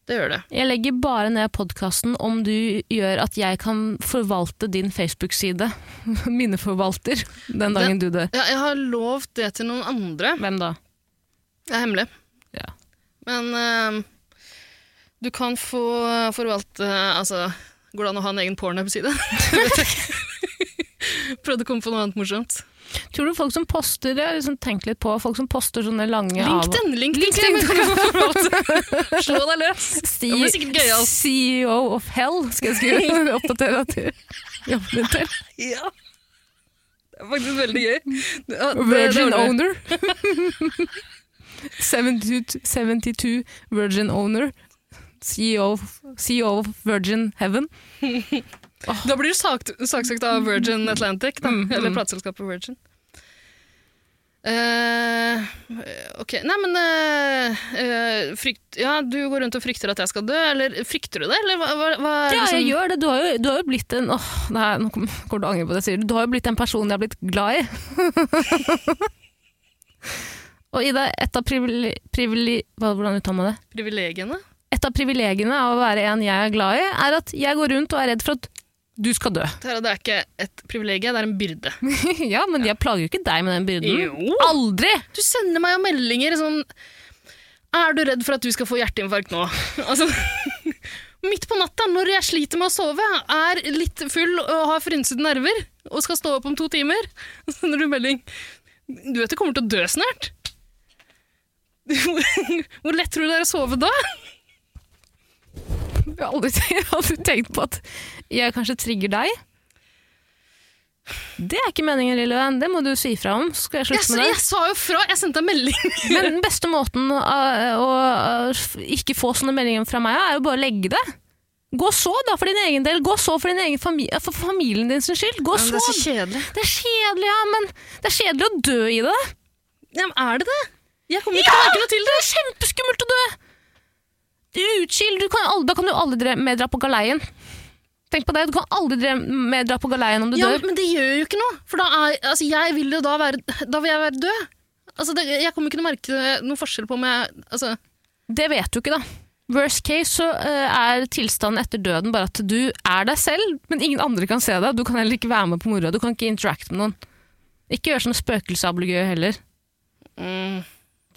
Det gjør det. Jeg legger bare ned podkasten om du gjør at jeg kan forvalte din Facebook-side. Minneforvalter den dagen du dør. Ja, jeg har lovt det til noen andre. Hvem da? Det er hemmelig. Ja. Men eh, du kan få forvalte Altså, går det an å ha en egen pornhub-side? Det. Prøvde å komme på noe annet morsomt. Tror du folk som poster Jeg har liksom tenkt litt på folk som poster sånne lange av- LinkedIn! LinkedIn, LinkedIn. forvalte. Slå deg løs! C- Det blir sikkert gøy, altså. CEO of Hell, skal jeg skrive. Oppdatere at du jobber litt til. Ja. Det er faktisk veldig gøy. Ja, det- Virgin det. owner. 72, 72 Virgin owner. CEO, CEO of Virgin Heaven. Da blir du sakt, saksøkt av Virgin Atlantic, da. Mm, Eller plateselskapet Virgin. Uh, ok, nei men uh, uh, frykt, Ja, du går rundt og frykter at jeg skal dø, eller frykter du det? Eller hva, hva, Ja, liksom- jeg gjør det. Du har jo, du har jo blitt en åh, oh, Nå kommer du til å angre på det jeg sier. Du har jo blitt en person jeg har blitt glad i. Og Ida, et av privile, privile, hvordan uttaler man det? privilegiene? Et av privilegiene av å være en jeg er glad i, er at jeg går rundt og er redd for at du skal dø. Tara, det er ikke et privilegium, det er en byrde. ja, men jeg plager jo ikke deg med den byrden. Jo. Aldri! Du sender meg jo meldinger sånn Er du redd for at du skal få hjerteinfarkt nå? Altså, midt på natta, når jeg sliter med å sove, er litt full og har frynsede nerver og skal stå opp om to timer, så sender du melding Du vet du kommer til å dø snart? Hvor lett tror du det er å sove da? Jeg har aldri, tenkt på at jeg kanskje trigger deg. Det er ikke meningen, lille venn. Det må du si fra om. Så skal jeg Jeg, slutte med det. jeg sa jo fra! Jeg sendte deg melding. Men den beste måten å, å, å ikke få sånne meldinger fra meg, er jo bare å legge det. Gå så, da, for din egen del. Gå så for, din egen familie, for familien din sin skyld. Gå og det er så kjedelig. Det er kjedelig, ja, men det er kjedelig å dø i det. Ja, men er det det? Jeg kommer ikke til å merke noe til det. det er kjempeskummelt å dø! Aldri, da kan du aldri med dra på galeien. Tenk på det, du kan aldri med dra på galeien om du Ja, dør. men det gjør jo ikke noe, for da, er, altså, jeg vil jo da være Da vil jeg være død. Altså, det, jeg kommer ikke til å merke noen forskjell på om jeg altså, Det vet du ikke, da. Worst case så uh, er tilstanden etter døden bare at du er deg selv, men ingen andre kan se deg. Du kan heller ikke være med på moroa. Du kan ikke interacte med noen. Ikke gjør sånn spøkelsesablegøy heller. mm,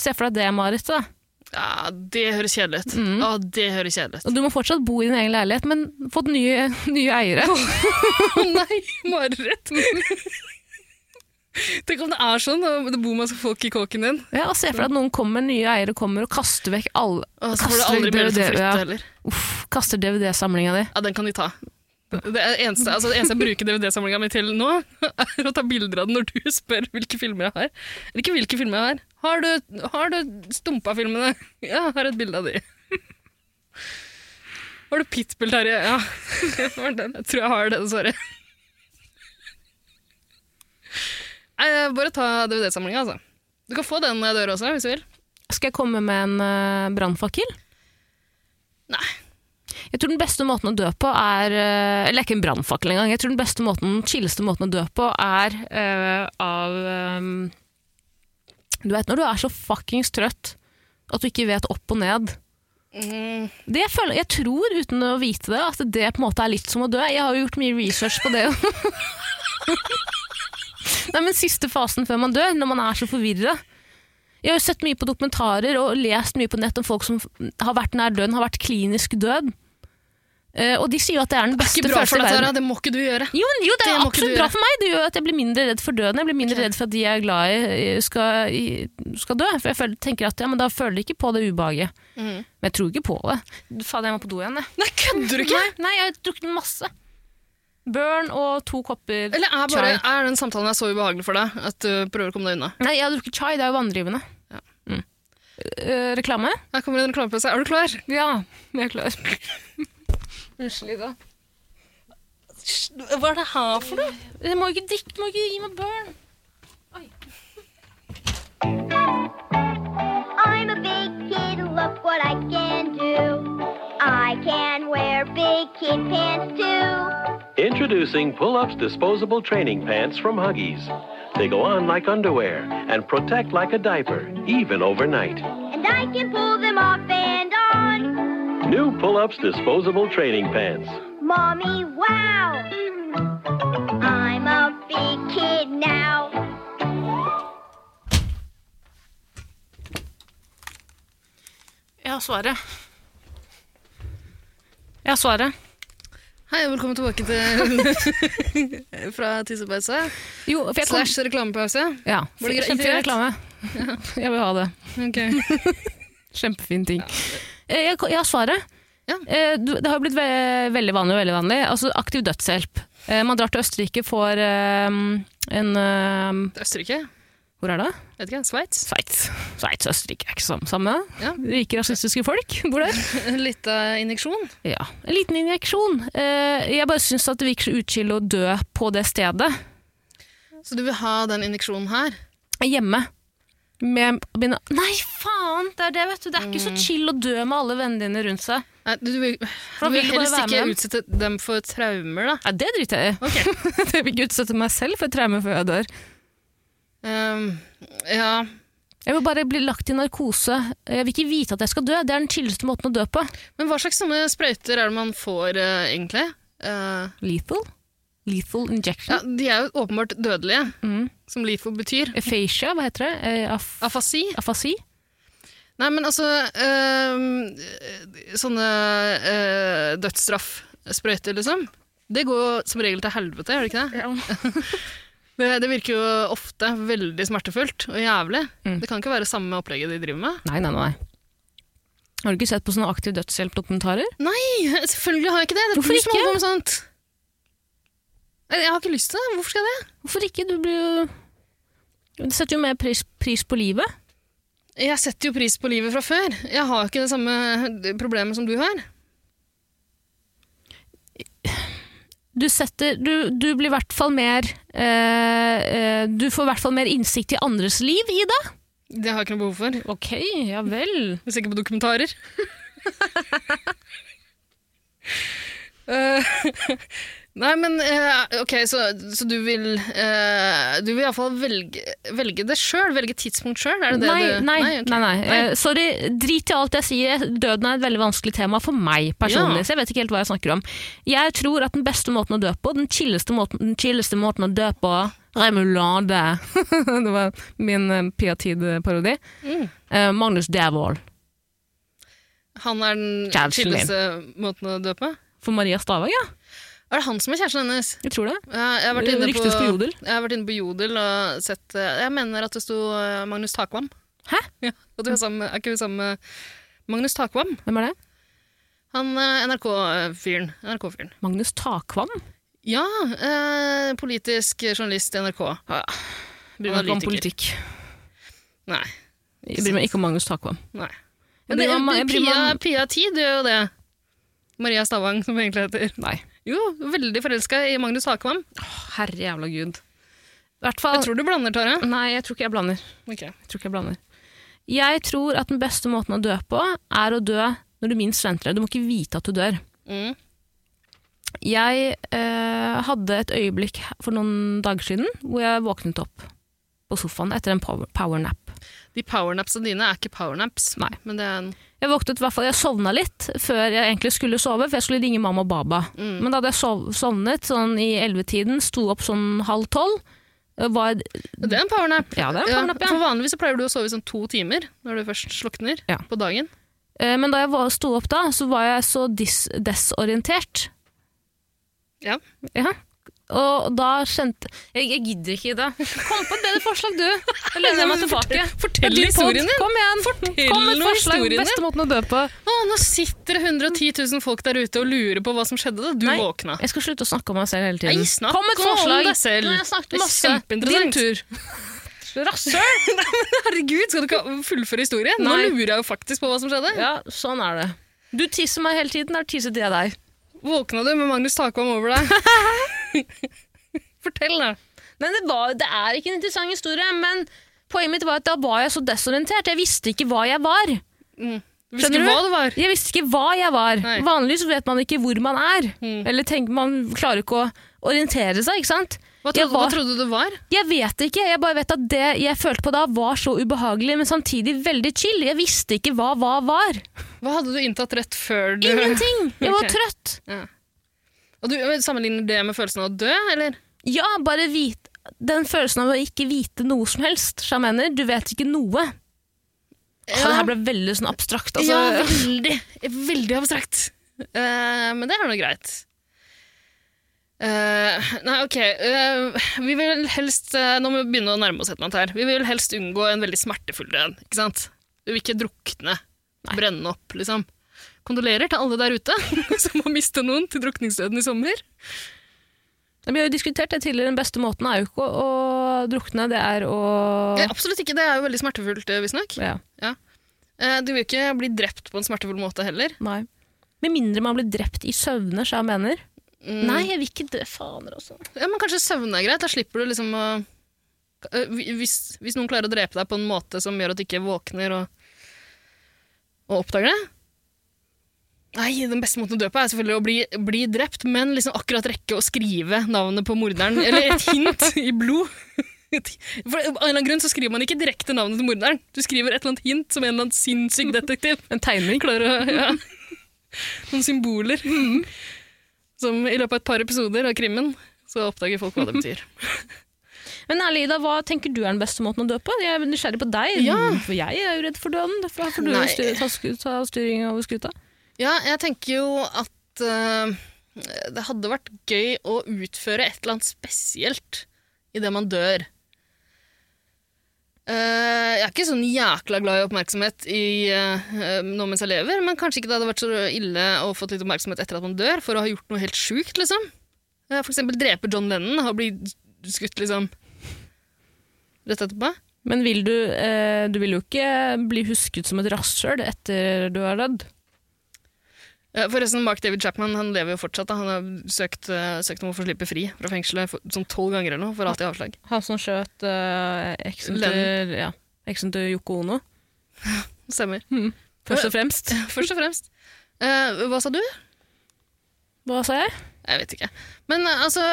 Se for deg det, Marit. da. Ja, det høres kjedelig ut. Mm. Ja, det høres kjedelig ut. Og du må fortsatt bo i din egen leilighet, men fått nye, nye eiere. Å nei, mareritt! Tenk om det er sånn, og det bor masse folk i kåken din. Ja, og Se for deg at noen kommer, nye eiere kommer og kaster vekk alle Og så får du Kaster aldri mulighet til å DVD, flytte ja. heller. Uff, Kaster DVD-samlinga di. Ja, den kan de ta. Det, eneste, altså det eneste jeg bruker DVD-samlinga mi til nå, er å ta bilder av den når du spør hvilke filmer jeg har. Eller ikke hvilke filmer jeg har. Har du, har du Stumpa-filmene? Ja, jeg har et bilde av de. Har du Pitbull, Terje? Ja. det var den. Jeg tror jeg har det, dessverre. Nei, bare ta DVD-samlinga, altså. Du kan få den når jeg også, hvis du vil. Skal jeg komme med en uh, brannfakkel? Nei. Jeg tror den beste måten å dø på er eh, Eller ikke en brannfakkel engang. Jeg tror den beste måten, chilleste måten å dø på er uh, av eh, Du vet når du er så fuckings trøtt at du ikke vet opp og ned. Mm. Det jeg, føler, jeg tror, uten å vite det, at det på en måte er litt som å dø. Jeg har jo gjort mye research på det. Nei, men Siste fasen før man dør, når man er så forvirra. Jeg har jo sett mye på dokumentarer og lest mye på nett om folk som har vært nær døden, har vært klinisk død. Eh, og de sier jo at det er den beste Ikke bra følelsen for i deg, verden. Tara. Det må ikke du gjøre. Jo, jo, det Det er absolutt bra for meg. Det gjør at jeg blir mindre redd for døden. Jeg blir mindre okay. redd for at de jeg er glad i, eh, skal, skal dø. For jeg føler, tenker at ja, men da føler de ikke på det ubehaget. Mm. Men jeg tror ikke på det. Fader, jeg må på do igjen, jeg. Nei, kødder du ikke? Nei, nei, jeg har drukket masse. Burn og to kopper Eller er, bare, chai. er den samtalen her så ubehagelig for deg at du prøver å komme deg unna? Nei, jeg har drukket chai. Det er jo vanndrivende. Ja. Mm. Uh, reklame? Her kommer en reklamepause. Er du klar? Ja, jeg er klar. Unnskyld, Ida. Hva er det her for noe? Jeg må ikke drikke, du må ikke gi meg burn. I'm a big kid, look what I can do. I can wear big kid pants too. Introducing Pull Ups Disposable Training Pants from Huggies. They go on like underwear and protect like a diaper, even overnight. And I can pull them off and on. New Pull Ups Disposable Training Pants. Mommy, wow! I'm a big kid now. Jeg har svaret. Jeg har svaret. Hei, og velkommen tilbake til fra tissepause. Jo, for jeg kom... Slash reklamepause. Ja, Var det greit? reklame. Jeg vil ha det. Okay. Kjempefin ting. Eh, Jeg, jeg har svaret. Ja. Eh, Det har blitt ve veldig vanlig, veldig vanlig. Altså aktiv dødshjelp. Eh, Man drar til Østerrike, får eh, en Østerrike? Hvor er det? Vet ikke, Sveits? Sveits. Sveits Østerrike er ikke samme. samme. Ja. Rike rasistiske folk bor der. En liten injeksjon? Ja, En liten injeksjon. Jeg bare syns at det virker så utskillende å dø på det stedet. Så du vil ha den injeksjonen her? Hjemme. Med mine Nei, faen! Det er det, vet du. Det er ikke så chill å dø med alle vennene dine rundt seg. Nei, du, vil, du vil helst ikke dem. utsette dem for traumer, da? Ja, det driter jeg i. Okay. jeg vil ikke utsette meg selv for traumer før jeg dør. Um, ja, Jeg vil bare bli lagt i narkose. Jeg vil ikke vite at jeg skal dø. Det er den chilleste måten å dø på. men hva slags sånne sprøyter er det man får, uh, egentlig? Uh, Lethal? Lethal injection. ja, de er jo åpenbart dødelige, Mm. som LIFO betyr. Aphasia, hva heter det? Eh, af Afasi? afasi? Nei, men altså øh, Sånne uh, dødsstraffsprøyter, liksom. Det går som regel til helvete, gjør det ikke det? det? Det virker jo ofte veldig smertefullt og jævlig. Mm. Det kan ikke være samme opplegget de driver med. Nei, nei, nei. Har du ikke sett på sånne aktiv dødshjelp-dokumentarer? Nei, selvfølgelig har jeg ikke det. Det Hvorfor ikke? holder på med sånt. Nei, Jeg har ikke lyst til det. Hvorfor skal jeg det? Hvorfor ikke? Du blir jo Du setter jo mer pris, pris på livet. Jeg setter jo pris på livet fra før. Jeg har ikke det samme problemet som du har. Du setter Du, du blir i hvert fall mer eh, eh, Du får i hvert fall mer innsikt i andres liv, Ida. Det har jeg ikke noe behov for. Ok, ja vel. Hvis ikke på dokumentarer. Eh, Nei, men eh, ok, så, så du vil uh, Du vil iallfall velge, velge det sjøl? Velge tidspunkt sjøl? Er det det Nei, du nei, ok. nei, nei. Eh, sorry, drit i alt jeg sier. Døden er et veldig vanskelig tema for meg personlig, Ja. så jeg vet ikke helt hva jeg snakker om. Jeg tror at den beste måten å dø på, den chilleste måten, den chilleste måten å dø på Remulade. det var min uh, Pia-tid-parodi. Mm. Uh, Magnus Devold Han er den Kjæresten min. chilleste måten å dø på? for Maria Stavang, ja. Er det han som er kjæresten hennes? Jeg tror det. Jeg, har vært inne på, Jodel. jeg har vært inne på Jodel og sett eh, Jeg mener at det sto eh, Magnus Takvam. Hæ? Ja, og du er, sammen, er ikke vi sammen med Magnus Takvam? Hvem er det? Han eh, NRK-fyren. NRK-fyren. Magnus Takvam? Ja, eh, politisk journalist i NRK. Bryr meg ikke om politikk. Nei. Jeg bryr meg ikke om Magnus Takvam. nei. Men det, Pia, Pia Tid gjør jo det. Maria Stavang, som egentlig heter. Nei. Jo, veldig forelska i Magnus Takvam. Herre jævla gud. I hvert fall Jeg tror du blander, Tara. Nei, jeg tror ikke jeg blander. Ok. Jeg tror ikke jeg blander. Jeg tror at den beste måten å dø på, er å dø når du minst venter det. Du må ikke vite at du dør. Mm. Jeg eh, hadde et øyeblikk for noen dager siden hvor jeg våknet opp på sofaen etter en power, powernap. De powernapsene dine er ikke powernaps, Nei. men det er en Jeg våknet i hvert fall, jeg sovna litt før jeg egentlig skulle sove, for jeg skulle ringe mamma og baba. Mm. Men da hadde jeg sov, sovnet sånn i ellevetiden, sto opp sånn halv tolv. Var, Det er en powernap. ja, det er en powernap, ja. For vanligvis så pleier du å sove i sånn to timer når du først slukner Ja. på dagen. Eh, Men da jeg var- sto opp da, så var jeg så desorientert. Ja. Ja. Og da skjønte Jeg, jeg gidder ikke, Ida. Kom på et bedre forslag, du. Jeg lener meg tilbake. fortell er historien din. Kom igjen. Fortell Kom med et nå forslag. Beste måten å dø på. Å, nå sitter det 110 000 folk der ute og lurer på hva som skjedde da du Nei. våkna. Jeg skal slutte å snakke om meg selv hele tiden. Nei, snakk Kom med et om forslag. deg selv. Nå jeg snakket masse. Din tur. Rasshøl! Herregud, skal du ikke fullføre historien? Nå lurer jeg jo faktisk på hva som skjedde. Ja, sånn er det. Du tisser meg hele tiden, da tisset jeg deg. Våkna du med Magnus Takvam over deg? Fortell, da. Men det, var, det er ikke en interessant historie, men poenget mitt var at da var jeg så desorientert. Jeg visste ikke hva jeg var. Mm. Visste Skjønner du? hva det var. Jeg visste ikke hva jeg var. Nei. Vanligvis vet man ikke hvor man er. Mm. Eller tenker man klarer ikke å orientere seg, ikke sant? Hva trodde, trodde, hva trodde du det var? Jeg vet ikke, jeg bare vet at det jeg følte på da var så ubehagelig, men samtidig veldig chill. Jeg visste ikke hva hva var. Hva hadde du inntatt rett før du Ingenting! Jeg var trøtt trøtt. Og du sammenligner det med følelsen av å dø, eller? Ja, bare vite Den følelsen av å ikke vite noe som helst. som Jeg mener, du vet ikke noe. Ja. Det her ble veldig sånn abstrakt. Altså. Ja, veldig. Veldig abstrakt. Uh, men det er nå greit. Uh, nei, ok. Uh, vi vil helst uh, Nå må vi begynne å nærme oss et eller annet her. Vi vil helst unngå en veldig smertefull død. Ikke sant? Vi vil ikke drukne. Brenne opp, liksom. Kondolerer til alle der ute som har mistet noen til drukningsdøden i sommer. Vi har jo diskutert det tidligere, den beste måten er jo ikke å, drukne, det er å Ja, absolutt ikke. Det er jo veldig smertefullt, eh, visstnok. ja, Ja. Du vil jo ikke bli drept på en smertefull måte heller. Nei. Med mindre man blir drept i søvne, sa jeg mener. Mm. Nei, jeg vil ikke dø, faner også. Ja, men kanskje søvne er greit. Da slipper du liksom å Eh, hvis, hvis noen klarer å drepe deg på en måte som gjør at du ikke våkner og, og oppdager det Nei, den beste måten å dø på er selvfølgelig å bli, bli drept, men liksom akkurat rekke å skrive navnet på morderen, eller et hint i blod. For Av en eller annen grunn så skriver man ikke direkte navnet til morderen. Du skriver et eller annet hint som en eller annen sinnssyk detektiv. En tegning. Klarer å, ja. Noen symboler. Som i løpet av et par episoder av krimmen så oppdager folk hva det betyr. Men ærlig, Ida, hva tenker du er den beste måten å dø på? Jeg er nysgjerrig på deg, Ja. for jeg er jo redd for døden. Derfor får du styr, ta, ta styring over skuta. Ja, jeg tenker jo at uh, det hadde vært gøy å utføre et eller annet spesielt idet man dør. Uh, jeg er ikke sånn jækla glad i oppmerksomhet i, uh, nå mens jeg lever, men kanskje ikke det hadde vært så ille å få litt oppmerksomhet etter at man dør, for å ha gjort noe helt sjukt, liksom. Uh, for eksempel drepe John Lennon og bli skutt, liksom, rett etterpå. Men vil du, du vil jo ikke bli husket som et rasshøl etter du er dødd. Forresten, Mark David Chapman han lever jo fortsatt. Da. Han har søkt, eh, søkt om å få slippe fri fra fengselet for, sånn tolv ganger eller noe, for alltid avslag. Han som skjøt uh, eksen, til, ja, eksen til Yoko Ono, Stemmer. først og fremst. Først og fremst. Uh, hva sa du? Hva sa jeg? Jeg vet ikke. Men altså,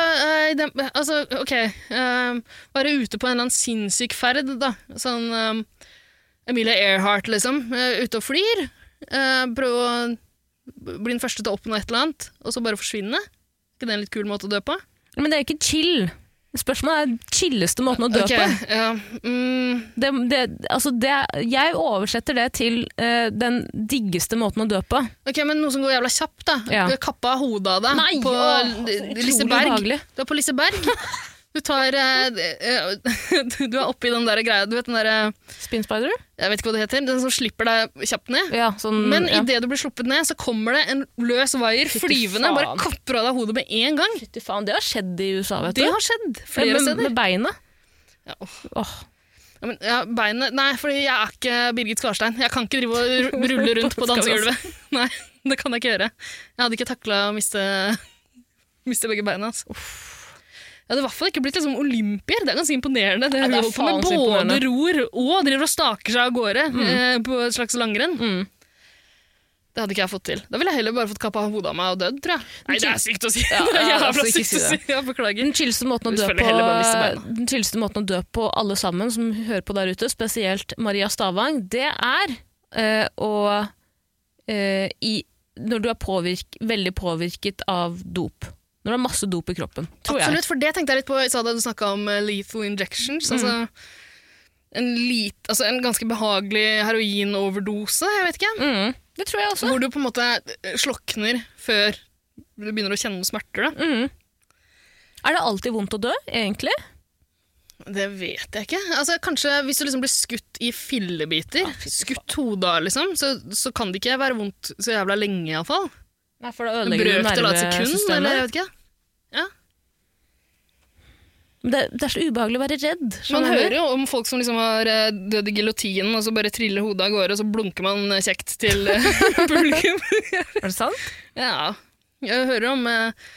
den, altså ok. eh, være ute på en eller annen sinnssyk ferd, da. Sånn um, Emilie Earhart, liksom. Uh, ute og flyr. Uh, prøve å bli den første til å oppnå et eller annet, og så bare forsvinne. Er ikke det en litt kul måte å dø på? Men det er ikke chill. Spørsmålet er den chilleste måten å dø okay, på. ja. Mm, Det, det, altså det, jeg oversetter det til uh, den diggeste måten å dø på. ok, men noe som går jævla kjapt, da. Ja. Kappa hodet av deg Nei, på å, Liseberg. Du er på Liseberg. Du tar eh, eh, Du er oppi den der greia Du vet den derre Spin spider? Jeg vet ikke hva det heter. Den som slipper deg kjapt ned. Ja, sånn, Men ja. idet du blir sluppet ned, så kommer det en løs vaier flyvende. faen. Bare kapper av deg hodet med en gang. Fytti faen, det har skjedd i USA, vet Det du. har skjedd flere med, steder. med beinet. Ja, åh. Åh. Ja, men, ja, beinet Nei, fordi jeg er ikke Birgit Skarstein. Jeg kan ikke drive og rulle rundt på dansegulvet. Nei, det kan jeg ikke gjøre. Jeg hadde ikke takla å miste, miste begge beina. Altså. Jeg hadde i hvert fall ikke blitt liksom, olympier. Det er ganske imponerende. Det Ja, det er hun med både ror og driver og staker seg av gårde eh, på et slags langrenn. Mm. Det hadde ikke jeg fått til. Da ville jeg heller bare fått kappa hodet av meg og dødd, tror jeg. Nei, det er sykt å si. Ja, det er ja, jævla altså, sykt si å si. Ja, beklager. Den chilleste måten, måten å dø på, alle sammen som hører på der ute, spesielt Maria Stavang, det er eh, å eh, i, Når du er påvirk, veldig påvirket av dop. Når du har masse dop i kroppen, tror Absolutt, for det tenkte jeg litt på i da du snakka om eh, lethal injections. Mm. Altså, en, lit, altså en ganske behagelig heroinoverdose, jeg vet ikke. Mm, det tror jeg også. Hvor du på en måte eh, slokner før du begynner å kjenne smerter. Mm. Er det alltid vondt å dø, egentlig? Det vet jeg ikke. Altså, kanskje Hvis du liksom blir skutt i fillebiter, skutt hodet av, liksom, så, så kan det ikke være vondt så jævla lenge, iallfall. Nei, for da ødelegger du Brøkdel av et sekund, nervesystemet. eller jeg vet ikke. Men Det, det er så ubehagelig å være redd. Man skjønner du? hører jo om folk som liksom har eh, dødd i giljotinen, og så bare triller hodet av gårde, og så blunker man eh, kjekt til eh, publikum. Er det sant? ja. Jeg hører om eh,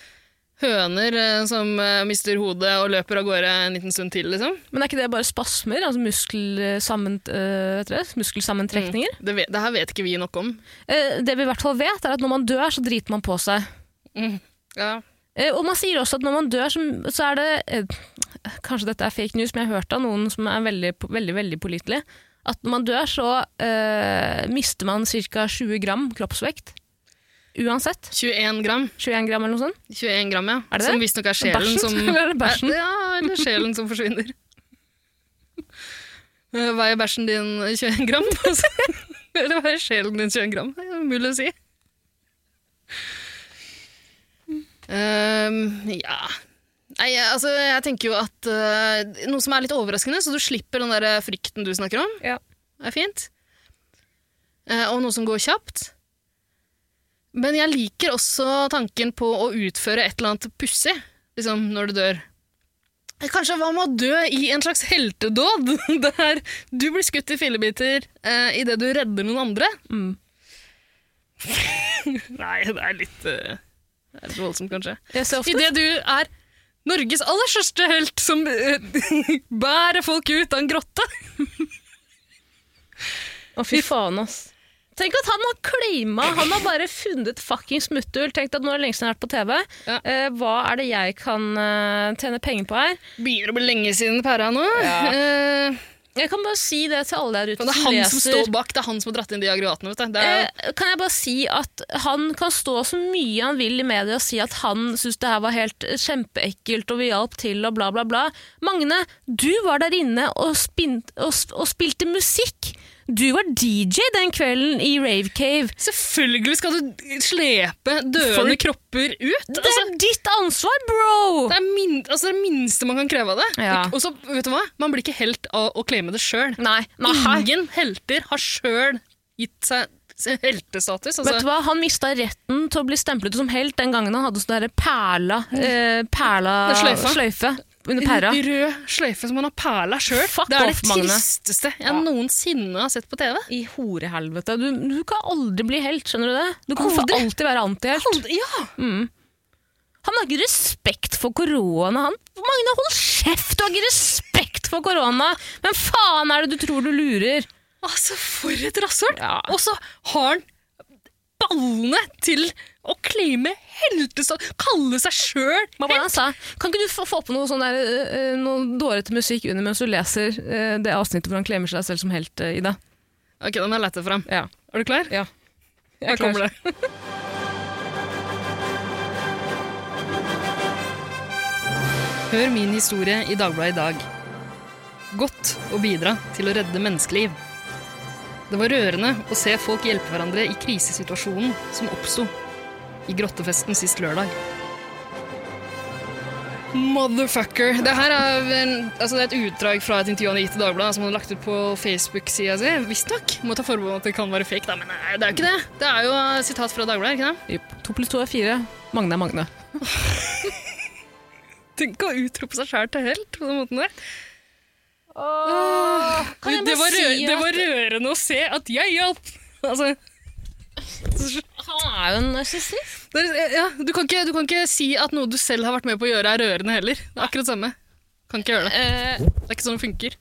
høner eh, som eh, mister hodet og løper av gårde en liten stund til, liksom. Men er ikke det bare spasmer? Altså muskelsammen, øh, muskelsammentrekninger? Mm. Det, vet, det her vet ikke vi nok om. Eh, det vi i hvert fall vet, er at når man dør, så driter man på seg. Ja. Eh, og man sier også at når man dør, så, så er det eh, Kanskje dette er fake news, men jeg har hørt av noen som er veldig, veldig, veldig pålitelig. At når man dør, så eh, mister man ca. 20 gram kroppsvekt. Uansett. 21 gram. 21 gram eller noe sånt. 21 gram, ja. Er det? Som visstnok er sjelen Bæsjen? som Eller er bæsjen? Ja, eller sjelen som forsvinner. Eh, Veier bæsjen din 21 gram? Eller veier sjelen din 21 gram? Det er mulig å si. Um, ja Nei, altså, jeg tenker jo at uh, Noe som er litt overraskende, så du slipper den der frykten du snakker om. Ja. Det er fint. Uh, og noe som går kjapt. Men jeg liker også tanken på å utføre et eller annet pussig liksom, når du dør. Kanskje hva med å dø i en slags heltedåd, der du blir skutt i fillebiter eh, idet du redder noen andre? Mm. Nei, det er litt, uh, det er litt voldsomt, kanskje. Idet du er Norges aller største helt som uh, bærer folk ut av en grotte. Å, fy faen, ass. Tenk at han har claima, han har bare funnet fucking mutthull. Tenk at nå er det lenge siden jeg har vært på TV. Ja. Eh, hva er det jeg kan eh, tjene penger på her? Begynner å bli lenge siden pæra nå. Eh, Jeg kan bare si det til alle der ute som leser. det er han som står bak, det er han som har dratt inn de aggregatene. Vet du. Det er, Eh, kan jeg bare si at han kan stå så mye han vil i media og si at han syntes det her var helt kjempeekkelt og vi hjalp til og bla, bla, bla. Magne, du var der inne og, spint, og, og spilte musikk. Du var DJ den kvelden i Rave Cave. Selvfølgelig skal du slepe døende Folk- kropper ut. Det Altså, er ditt ansvar, bro! det er min, altså det minste man kan kreve av det. Ja. Og så, vet du hva? Man blir ikke helt av å claime det sjøl. Ingen helter har sjøl gitt seg heltestatus. Vet du Altså, hva? Han mista retten til å bli stemplet som helt den gangen han hadde sånn perla, eh, perla er sløyfe under pæra. en rød sløyfe som han har perla sjøl. Det er det off, Magne. tristeste jeg Ja. noensinne har sett på TV. I horehelvete. Du, du kan aldri bli helt, skjønner du det? Du kan Aldri. alltid være antihelt. Ja. Ja! Han har ikke respekt for korona. Han. Magne, hold kjeft! Du har ikke respekt for korona! Hvem faen er det du tror du lurer? Altså, for et rasshøl! Ja. Og så har han ballene til å claime heltestatus, kalle seg sjøl sa? Kan ikke du få, få på noe sånn der, eh, noe dårete musikk under mens du leser eh, det avsnittet hvor han klemmer seg selv som helt, Ida? Ok, da må jeg lete fram. Ja. Er du klar? ja. Her kommer det. Hør min historie i Dagbladet i dag. Godt å bidra til å redde menneskeliv. Det var rørende å se folk hjelpe hverandre i krisesituasjonen som oppsto i grottefesten sist lørdag. Motherfucker. Det her er, en, altså det er et utdrag fra et intervju han har gitt til Dagbladet, som han har lagt ut på Facebook-sida si. Visstnok. Må ta forbehold om at det kan være fake, da, men nei, det er jo ikke det. Det er jo eh, sitat fra Dagbladet, ikke det? Jupp. To pluss to er fire. Magne er Magne. Tenk å utrope seg sjæl til helt på den måten der. kan jeg det, var si si det var rørende å se at jeg hjalp! Altså, Han er jo en narsissist. ja, du, kan ikke, du kan ikke si at noe du selv har vært med på å gjøre, er rørende heller. Det er akkurat samme. Kan ikke gjøre det. Eh, Det er ikke sånn det funker.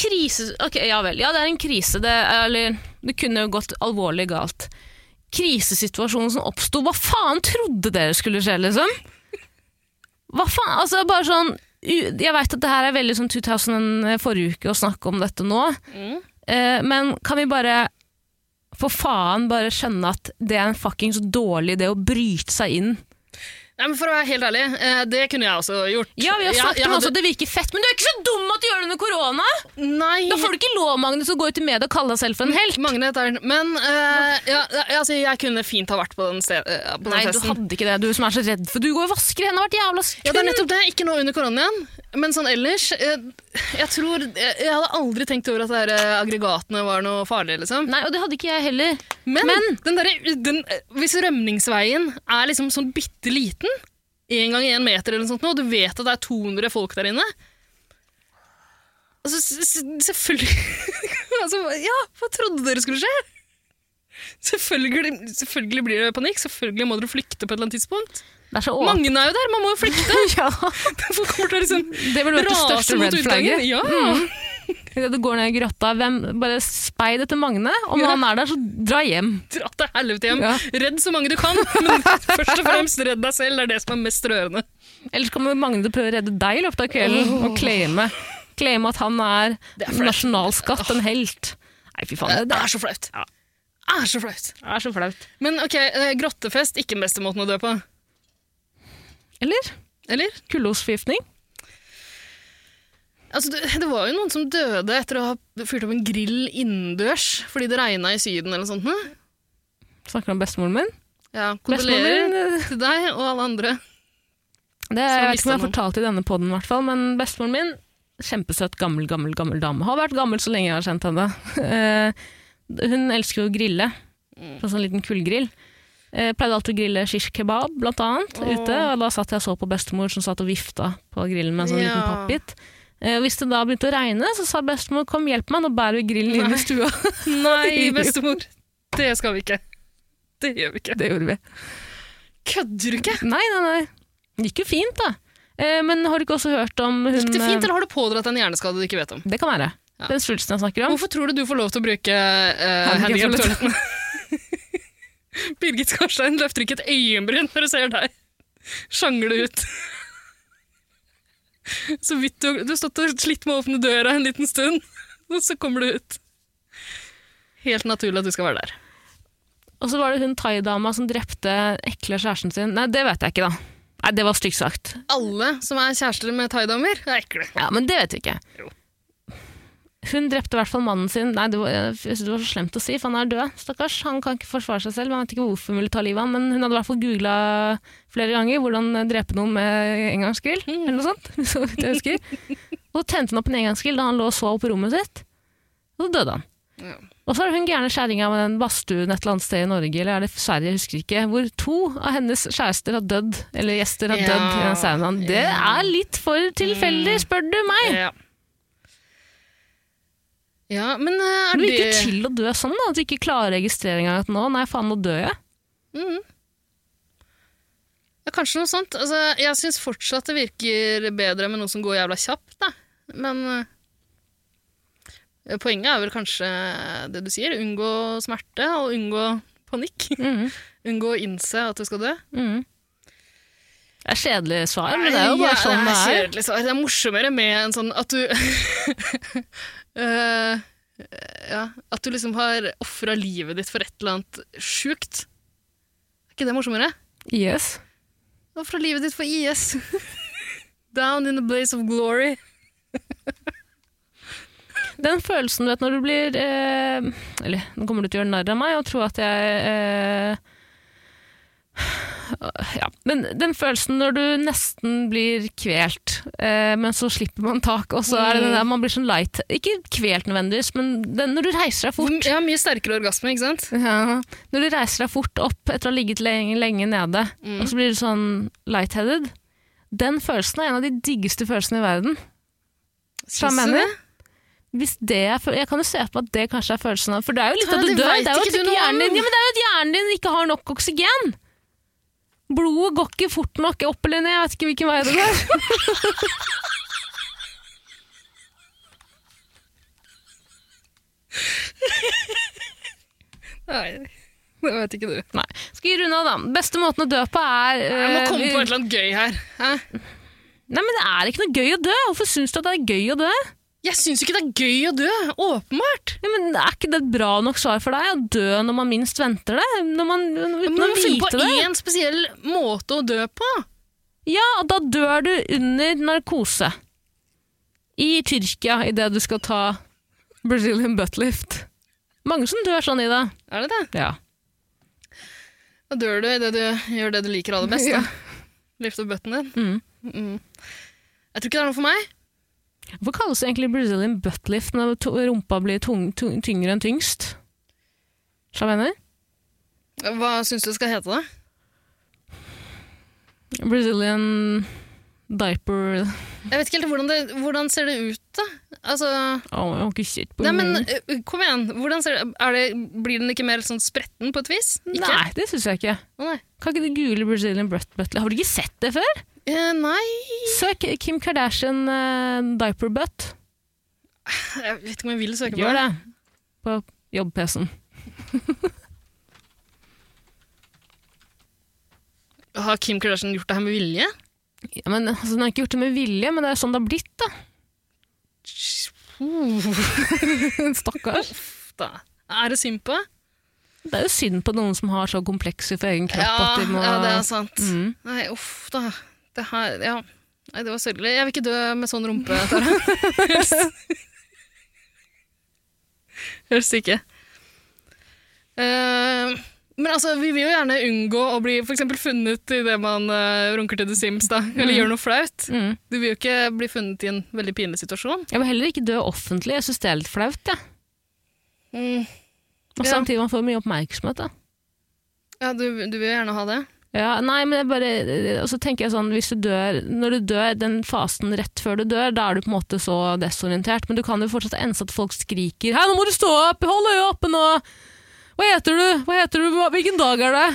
krise Ok, ja vel. Ja, det er en krise. Det, er- eller, det kunne jo gått alvorlig galt. Krisesituasjonen som oppsto, hva faen trodde dere skulle skje, liksom? Hva faen? Altså, bare sånn Jeg veit at det her er veldig sånn 2000 forrige uke å snakke om dette nå, eh, men kan vi bare for faen bare skjønne at det er en fuckings dårlig idé å bryte seg inn Nei, men For å være helt ærlig, eh, det kunne jeg også gjort. Ja, vi har sagt om også hadde- at det virker fett, men du er ikke så dum at du gjør det under korona! Nei, Da får du ikke lov, Magnus, å gå ut i media og kalle deg selv for en helt. Magne. Men uh, ja, altså, jeg kunne fint ha vært på den, sted, eh, på den Nei, du hadde ikke det. Du som er så redd for Du går og vasker hendene hvert jævla sekund. Ja, det er nettopp det. Ikke nå under koronaen. Men sånn ellers eh, Jeg tror Jeg, hadde aldri tenkt over at det her, eh, aggregatene var noe farlig, liksom. Nei, og det hadde ikke jeg heller. Men, Men- den der, den, hvis rømningsveien er liksom sånn bitte liten, én gang én meter eller noe sånt, og du vet at det er 200 folk der inne Altså, selvfølgelig altså, Ja, hva trodde dere skulle skje? Selvfølgelig, selvfølgelig blir det panikk. Selvfølgelig må dere flykte på et eller annet tidspunkt. Er. Mange er jo der, man må jo flykte! Ja, Folk kommer til å liksom det ville vært det største red flagget. Ja. Mm. du går ned i grotta, hvem, bare speid etter Magne. Om Ja. han er der, så dra hjem. Dra til helvete hjem. Ja. Redd så mange du kan, men først og fremst redd deg selv. Det er det som er mest rørende. Ellers kommer Magne prøve å redde deg i løpet av kvelden og claime, claime at han er, er nasjonalskatt, en helt. Nei, fy faen. Det er så flaut. Er så flaut. Det er så flaut. Men ok, eh, grottefest, ikke den beste måten å dø på. Eller? Eller? Kullosforgiftning? Altså, det, det var jo noen som døde etter å ha fyrt opp en grill innendørs fordi det regna i Syden eller noe sånt. nå. Snakker du om bestemoren min? Ja, Kondolerer min eh, til deg og alle andre. Det er, jeg vet ikke om jeg har fortalt i denne podden, i hvert fall, men bestemoren min, kjempesøt, gammel, gammel, gammel dame. Har vært gammel så lenge jeg har kjent henne. Eh, hun elsker jo å grille, Mm. på sånn liten kullgrill. Jeg pleide alltid å grille shish kebab, blant annet, oh. ute. Og da satt jeg og så på bestemor som satt og vifta på grillen med en sånn Ja. liten pappbit. Eh, Hvis det da begynte å regne, så sa bestemor kom hjelp meg, nå bærer vi grillen inn Nei. i stua. Nei, bestemor. Det skal vi ikke. Det gjør vi ikke. Det gjorde vi. Kødder du ikke? Nei, nei, nei. Det gikk jo fint, da. Eh, Men har du ikke også hørt om hun Gikk det fint, eh, eller har du pådratt en hjerneskade du ikke vet om? Det kan være. Ja. Den svulsten jeg snakker om. Hvorfor tror du du får lov til å bruke uh, Handicap-toalettene? Birgit Skarstein løfter ikke et øyenbryn når du ser deg. Sjangle ut. Så vidt du, du har stått og slitt med å åpne døra en liten stund, og så kommer du ut. Helt naturlig at du skal være der. Og så var det hun thaidama som drepte ekle kjæresten sin. Nei, det vet jeg ikke, da. Nei, Det var stygt sagt. Alle som er kjærester med thaidamer, er ekle. Ja, Men det vet vi ikke. Jo. Hun drepte i hvert fall mannen sin. Nei, det var, det var så slemt å si, for han er død. Stakkars. Han kan ikke forsvare seg selv. Man vet ikke hvorfor hun ville ta livet av ham, men hun hadde i hvert fall googla flere ganger hvordan drepe noen med engangsgrill, eller noe sånt. Så vidt jeg husker. Og så tente han opp en engangsgrill da han lå og sov på rommet sitt. Og så døde han. Ja. Og så er det hun gærne kjerringa med den badstuen et eller annet sted i Norge, eller er det Sverige, jeg husker ikke, hvor to av hennes kjærester har dødd, eller gjester har Ja. dødd i den saunaen. Det er litt for tilfeldig, spør du meg! Ja. Ja, men eh, er Det virker det chill å dø sånn, da. At du ikke klarer registreringa at nå, nei, faen, nå dør jeg. Mhm. Ja, kanskje noe sånt. Altså, jeg syns fortsatt det virker bedre med noe som går jævla kjapt, da. Men eh, poenget er vel kanskje det du sier. Unngå smerte og unngå panikk. Mhm. unngå å innse at du skal dø. Mhm. Det er kjedelig svar, men det er jo bare sånn det er. kjedelig svar. Det er morsommere med en sånn at du Eh, Ja, at du liksom har ofra livet ditt for et eller annet sjukt. Er ikke det morsommere? Yes. Ofra livet ditt for IS. Down in the blaze of glory. Den følelsen du vet når du blir eh, Eller nå kommer du til å gjøre narr av meg og tro at jeg eh, ja, men den følelsen når du nesten blir kvelt, eh, men så slipper man tak, og så er det den der man blir sånn light Ikke kvelt nødvendigvis, men den, når du reiser deg fort har mye sterkere orgasme, ikke sant? ja, Når du reiser deg fort opp etter å ha ligget lenge, lenge nede, og så blir du sånn lightheaded Den følelsen er en av de diggeste følelsene i verden. Du mener, hvis det er, jeg kan jo se på at det kanskje er følelsen av For det er jo litt at du dør. Det er jo at du ikke noe hjernen din, ja, det er jo at hjernen din ikke har nok oksygen. Blodet går ikke fort nok opp eller ned. Jeg vet ikke hvilken vei det går. Nei, det vet ikke du. Nei. Skal vi runde av, da? Beste måten å dø på er Jeg må øh, komme på et eller annet gøy her. Hæ? Nei, men Det er ikke noe gøy å dø. Hvorfor syns du at det er gøy å dø? Jeg syns ikke det er gøy å dø. Åpenbart. Ja, men Er ikke det et bra nok svar for deg? Å dø når man minst venter det? Når man, uten Men å du må finne på én spesiell måte å dø på. Ja, og da dør du under narkose. I Tyrkia, idet du skal ta Brazilian buttlift. Mange som dør sånn i det. Er det det? Ja. Da dør du idet du gjør det du liker aller best. Ja. Da. Lift opp bøtten din. Mm. Mm. Jeg tror ikke det er noe for meg. Hvorfor kalles det egentlig Brazilian buttlift når rumpa blir tung, tung, tyngre enn tyngst? Skjønner du? Hva syns du skal hete, det? Brazilian diaper Jeg vet ikke helt hvordan det Hvordan ser det ut, da? Altså oh, jeg har ikke sett på Nei, men kom igjen. Hvordan ser det, det Blir den ikke mer sånn spretten på et vis? Ikke? Nei, det syns jeg ikke. Oh, nei. Kan ikke det gule Brazilian butt butler? Har du ikke sett det før? Eh, nei Søk Kim Kardashian uh, diaper butt. Jeg vet ikke om jeg vil søke på Gjør det. På jobb-PC-en. Har Kim Kardashian gjort det her med vilje? Ja, men altså, Hun har ikke gjort det med vilje, men det er sånn det har blitt, da. Stakkars. Da. Er det synd på? Det er jo synd på noen som har så komplekser for egen kropp Ja, at de må ja, det er sant. Mm. Nei, uff da. Det her, ja. Nei, det var sørgelig. Jeg vil ikke dø med sånn rumpe, Tara. Helst. Helst ikke. Uh, men altså, vi vil jo gjerne unngå å bli for funnet idet man uh, runker til The Sims, da. Eller gjør noe flaut. Mm. Du vil jo ikke bli funnet i en veldig pinlig situasjon. Jeg vil heller ikke dø offentlig. Jeg syns det er litt flaut. Ja. Mm. Og samtidig man får mye oppmerksomhet. Da. Ja, du, du vil gjerne ha det? Ja, nei, men jeg bare, og så tenker jeg sånn, hvis du dør, når du dør, den fasen rett før du dør, da er du på en måte så desorientert, men du kan jo fortsatt ense at folk skriker, hei, nå må du stå opp, hold øye oppe nå, hva heter du, hva heter du, hvilken dag er det?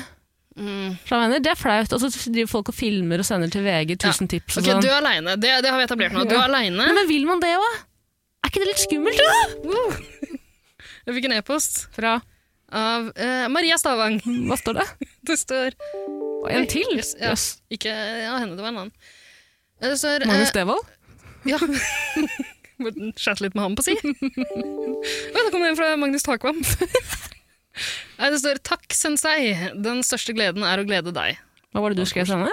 Mm. Mener, det er flaut, og så driver folk og filmer og sender til VG, tusen tips og Ok, sånn. du er aleine. Det, det har vi etablert nå. Du er aleine. Men, vil man det også? Er ikke det litt skummelt da? Jeg fikk en e-post Fra, av uh, Maria Stavang. hva står det? Det står en til? Yes, ja. Yes. Ikke ja, henne, det var en annen. Eh, Det Magnus eh, Devold? Ja. Chatte litt med ham på si. Oi, da kom det en fra Magnus Takvam. Nei, det står 'Takk, sensei. Den største gleden er å glede deg'. Hva var det du skrev sånn?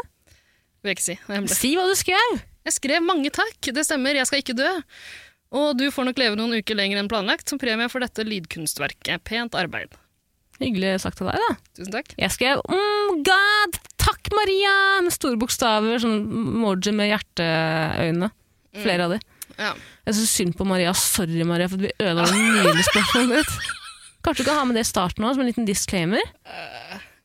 Vil jeg ikke si. Hemmelig. Si hva du skrev! Jeg skrev 'mange takk'. Det stemmer, jeg skal ikke dø. Og du får nok leve noen uker lenger enn planlagt som premie for dette lydkunstverket. Pent arbeid. Hyggelig sagt av deg da. Tusen takk. Jeg skrev mm, God, takk Maria! Med store bokstaver, sånn emoji med hjerteøyne. Flere av de. Ja. Jeg synes synd på Maria. Sorry, Maria, for at vi ødela det nydelige spørsmålet ditt. Kanskje du kan ha med det i starten òg, som en liten disclaimer?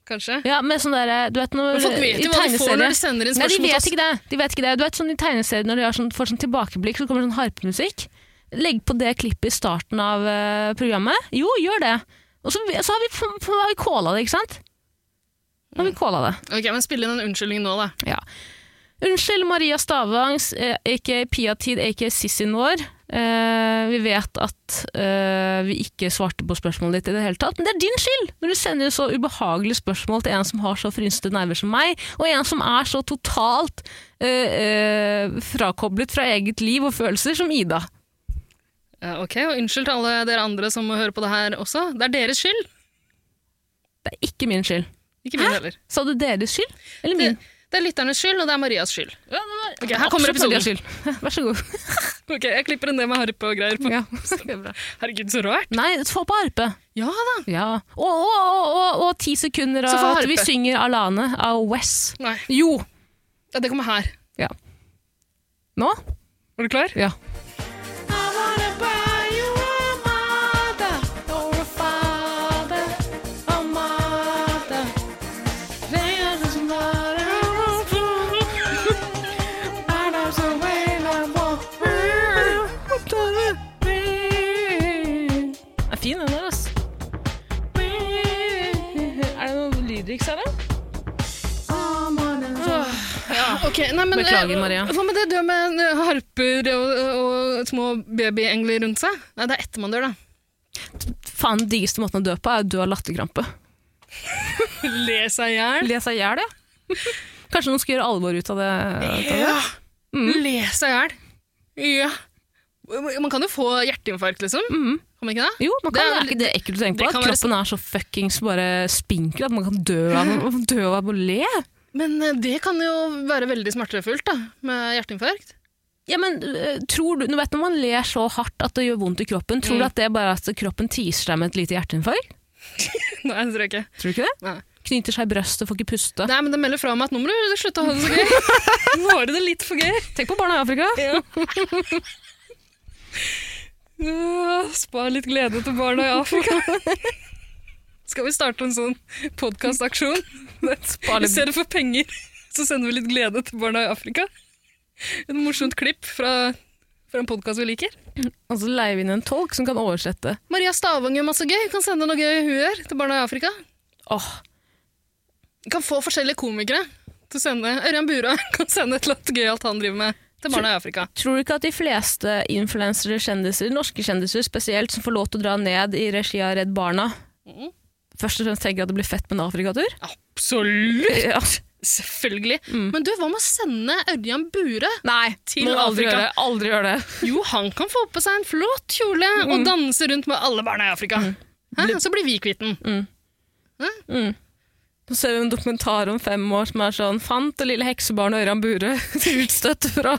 Kanskje? Ja, med sånn der, du vet når, Men folk vet jo hva de får når de sender inn Nei, de vet ikke det. De vet ikke det. Du vet sånn I tegneserier når de sånn, får sånn tilbakeblikk, så kommer sånn harpemusikk. Legg på det klippet i starten av uh, programmet. Jo, gjør det. Og så, så har vi, har vi kåla det, ikke sant? Nå har vi kåla det. Ok, men Spill inn en unnskyldning nå, da. Ja. Unnskyld, Maria Stavangs, aka ikke Pia-tid, a.k.a. Sissin vår. Uh, vi vet at uh, vi ikke svarte på spørsmålet ditt i det hele tatt, men det er din skyld når du sender så ubehagelige spørsmål til en som har så frynsete nerver som meg, og en som er så totalt uh, eh, frakoblet fra eget liv og følelser som Ida. Ok, og Unnskyld til alle dere andre som må høre på det her også. Det er deres skyld. Det er ikke min skyld. Ikke min heller. Sa du deres skyld? Eller Det, min? det er lytternes skyld, og det er Marias skyld. Ja, det var Ok, her kommer episoden. Vær så god. Ok, Jeg klipper inn det med harpe og greier. på. Ja, det er. Herregud, så rart. Nei, få på harpe. Ja da. Ja. Og, og, og, og, ti sekunder av at vi synger Alane av Wes. Nei, Jo! ja, det kommer her. Ja. Nå? Er du klar? Ja. Ja, ok. Nei, men, Beklager, eh, Maria. Hva med det død med eh, harper og, og små babyengler rundt seg? Nei, det er etter man dør, da. Faen, den diggeste måten å dø på er å dø av latterkrampe. Le seg i hjel. Le seg i hjel, ja. Kanskje noen skal gjøre alvor ut av det? ut av det? Ja. Le seg i hjel. Ja. Man kan jo få hjerteinfarkt, liksom. Mm. Kan man ikke det? Jo, man Det er, er er, ikke det ekkelt å tenke på? At kroppen være- er så fuckings bare spinkel at man kan dø av, dø av å le? Men eh, det kan jo være veldig smertefullt, da, med hjerteinfarkt. Ja, men øh, tror du, du vet Når man ler så hardt at det gjør vondt i kroppen, tror Mm. du at det er bare at kroppen teaser deg med et lite hjerteinfarkt? Nei, det tror jeg ikke. Tror du ikke det? Nei. Knyter seg i brøstet, får ikke puste. Nei, men det melder fra meg at nå må du slutte å ha det så gøy. Nå har du det litt for gøy. Tenk på barna i Afrika! Ja, spar litt glede til barna i Afrika. Skal vi starte en sånn podkastaksjon? I stedet for penger, så sender vi litt glede til barna i Afrika. Et morsomt klipp fra, fra en podkast vi liker. Og så leier vi inn en tolk som kan oversette. Maria Stavang gjør masse gøy. Kan sende noe gøy hun gjør til barna i Afrika. Åh, kan få forskjellige komikere til å sende. Ørjan Bura kan sende et eller annet gøyalt han driver med til barna i Afrika. Tror du ikke at de fleste influensere, kjendiser, norske kjendiser spesielt, som får lov til å dra ned i regi av Redd Barna, Mhm. Først og fremst tenker at det blir fett med en Afrikatur? Absolutt! Ja. Selvfølgelig. Mm. Men du, hva med å sende Ørjan Bure Nei, Til må aldri Afrika. gjøre. Aldri gjør det. Jo, han kan få på seg en flott kjole Mm. og danse rundt med alle barna i Afrika. Hæ? Så blir vi kvitt den. Så ser vi en dokumentar om fem år som er sånn Fant det lille heksebarnet Ørjan Bure utstøtt fra,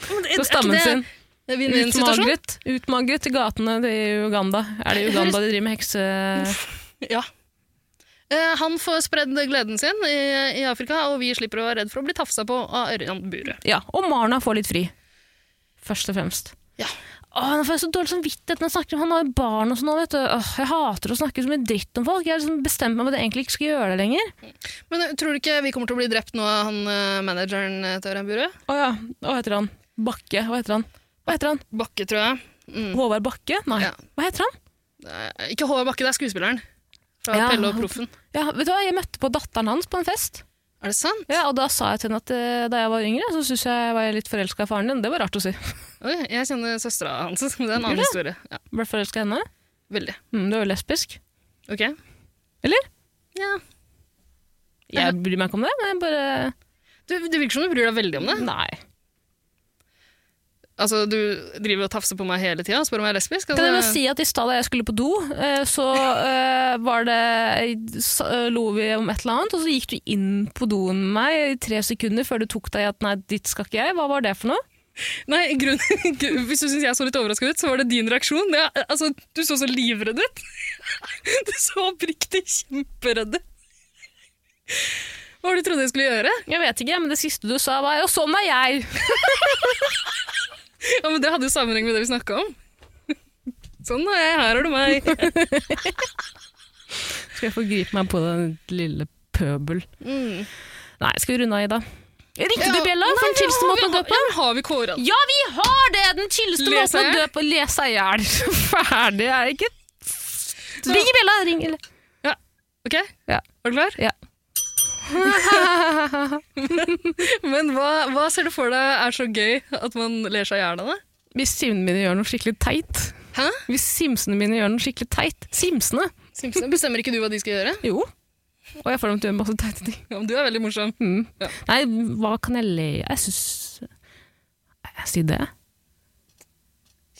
fra stammen sin. Utmagret, utmagret i gatene i Uganda. Er det i Uganda de driver med hekse... Ja. Eh, han får spredd gleden sin i, i Afrika, og vi slipper å være redd for å bli tafsa på av Ørjan Bure. Ja, og Marna får litt fri. Først og fremst. Ja. Åh, nå får jeg så dårlig samvittighet når jeg snakker om han har jo barn og sånn. vet du. Åh, jeg hater å snakke så mye dritt om folk. Jeg har liksom bestemt meg for at jeg egentlig ikke skal gjøre det lenger. Men eh, tror du ikke vi kommer til å bli drept nå av han eh, manageren eh, til Ørjan Bure? Å ja, hva heter han? Bakke, hva heter han? Hva heter han? Bakke, tror jeg. Mm. Håvard Bakke? Nei, Ja. hva heter han? Eh, Ikke Håvard Bakke, det er skuespilleren. Fra Ja, Pelle og han- Proffen. Ja, vet du hva, jeg møtte på datteren hans på en fest. Er det sant? Ja, og da sa jeg til henne at eh, da jeg var yngre, så syntes jeg jeg var litt forelska i faren din. Det var rart å si. Oi, jeg kjenner søstera hans. Det er en annen historie. Ja, Ble forelska i henne? veldig. Mm, du er jo lesbisk. Ok. Eller? Ja. Jeg bryr meg ikke om det, men jeg bare Du, det virker som du bryr deg veldig om det. Nei. Altså, Du driver og tafser på meg hele tida og spør om jeg er lesbisk? Kan jeg bare Altså, si at I stad da jeg skulle på do, eh, så eh, var det, eh, lo vi om et eller annet, og så gikk du inn på doen med meg i tre sekunder før du tok deg i at nei, dit skal ikke jeg. Hva var det for noe? Nei, grunn, Hvis du syns jeg så litt overraska ut, så var det din reaksjon. Er- altså, Du så så livredd ut. Du så oppriktig kjemperedd ut. Hva var det du trodde jeg skulle gjøre? Jeg vet ikke, men det siste du sa var 'og sånn er jeg'. Ja, men Det hadde jo sammenheng med det vi snakka om. Sånn er jeg, her har du meg. Skal jeg forgripe meg på den lille pøbel? Mm. Nei, skal vi runde av, Ida? Ringte Ja, bjella for den chilleste måten å dø på? Ja, har vi kåra? Ja, vi har det! Den chilleste måten å dø på. Les deg i hjel. Ferdig er jeg ikke. Ring bjella! Ring, Ja. Ok, Ja. Er du klar? Ja. Men hva, hva ser du for deg er så gøy at man ler seg i hjel av det? Hvis simsene mine gjør noe skikkelig teit. Hæ? Hvis simsene mine gjør noe skikkelig teit. Simsene. simsene. bestemmer ikke du hva de skal gjøre? Jo. Og jeg får dem til å gjøre masse teite ting. Ja, men du er veldig morsom. Mm. Ja. Nei, hva kan jeg le Jeg syns Jeg sier det.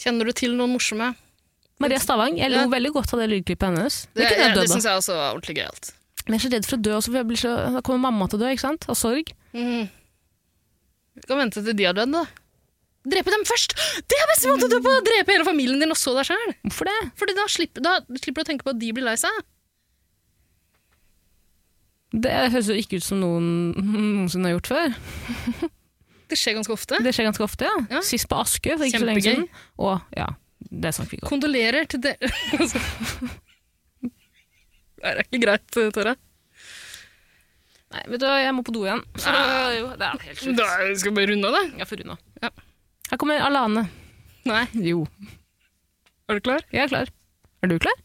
Kjenner du til noen morsomme? Maria Stavang. Jeg lo Ja. veldig godt av det lydklippet hennes. Det, Det, jeg det syns jeg også var ordentlig gøyalt. Men jeg er så redd for å dø også, for så, da kommer mamma til å dø, ikke sant? Av sorg. Mm. Du kan vente til de har dødd, da. Drepe dem først! Det er beste måte å dø på! Drepe hele familien din og så deg sjøl. Hvorfor det? Fordi da slipper, da slipper du å tenke på at de blir lei seg. Det høres jo ikke ut som noen noensinne har gjort før. Det skjer ganske ofte. Det skjer ganske ofte, ja. Ja. Sist på Askøy for ikke så lenge siden. Og ja, det snakker vi ikke om. Kondolerer til dere. Det er ikke greit, Tara. Nei, vet du hva, jeg må på do igjen. Så jo, det er helt sjukt. Da skal vi bare runde av, da. Jeg får runde av. Ja. Her kommer Alane. Nei. Jo. Er du klar? Jeg er klar. Er du klar?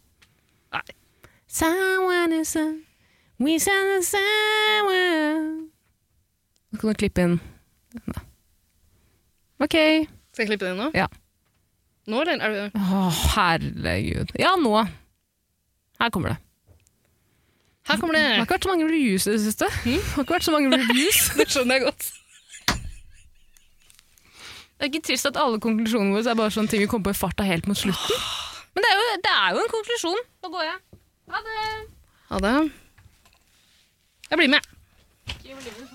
Nei. Someone is a We send a someone Nå kan du klippe inn da. Ok. Skal jeg klippe det inn nå? Ja. Nå, eller? Er du... Å, herregud. Ja, nå. Her kommer det. Her kommer Det har ikke vært så mange reviews i det siste. Det har ikke vært så mange reviews. Det skjønner jeg godt. Det er ikke trist at alle konklusjonene våre er bare sånne ting vi kommer på i farta helt mot slutten. Men det er jo, det er jo en konklusjon. Nå går jeg. Ha det. Ha det. Jeg blir med. Jeg blir What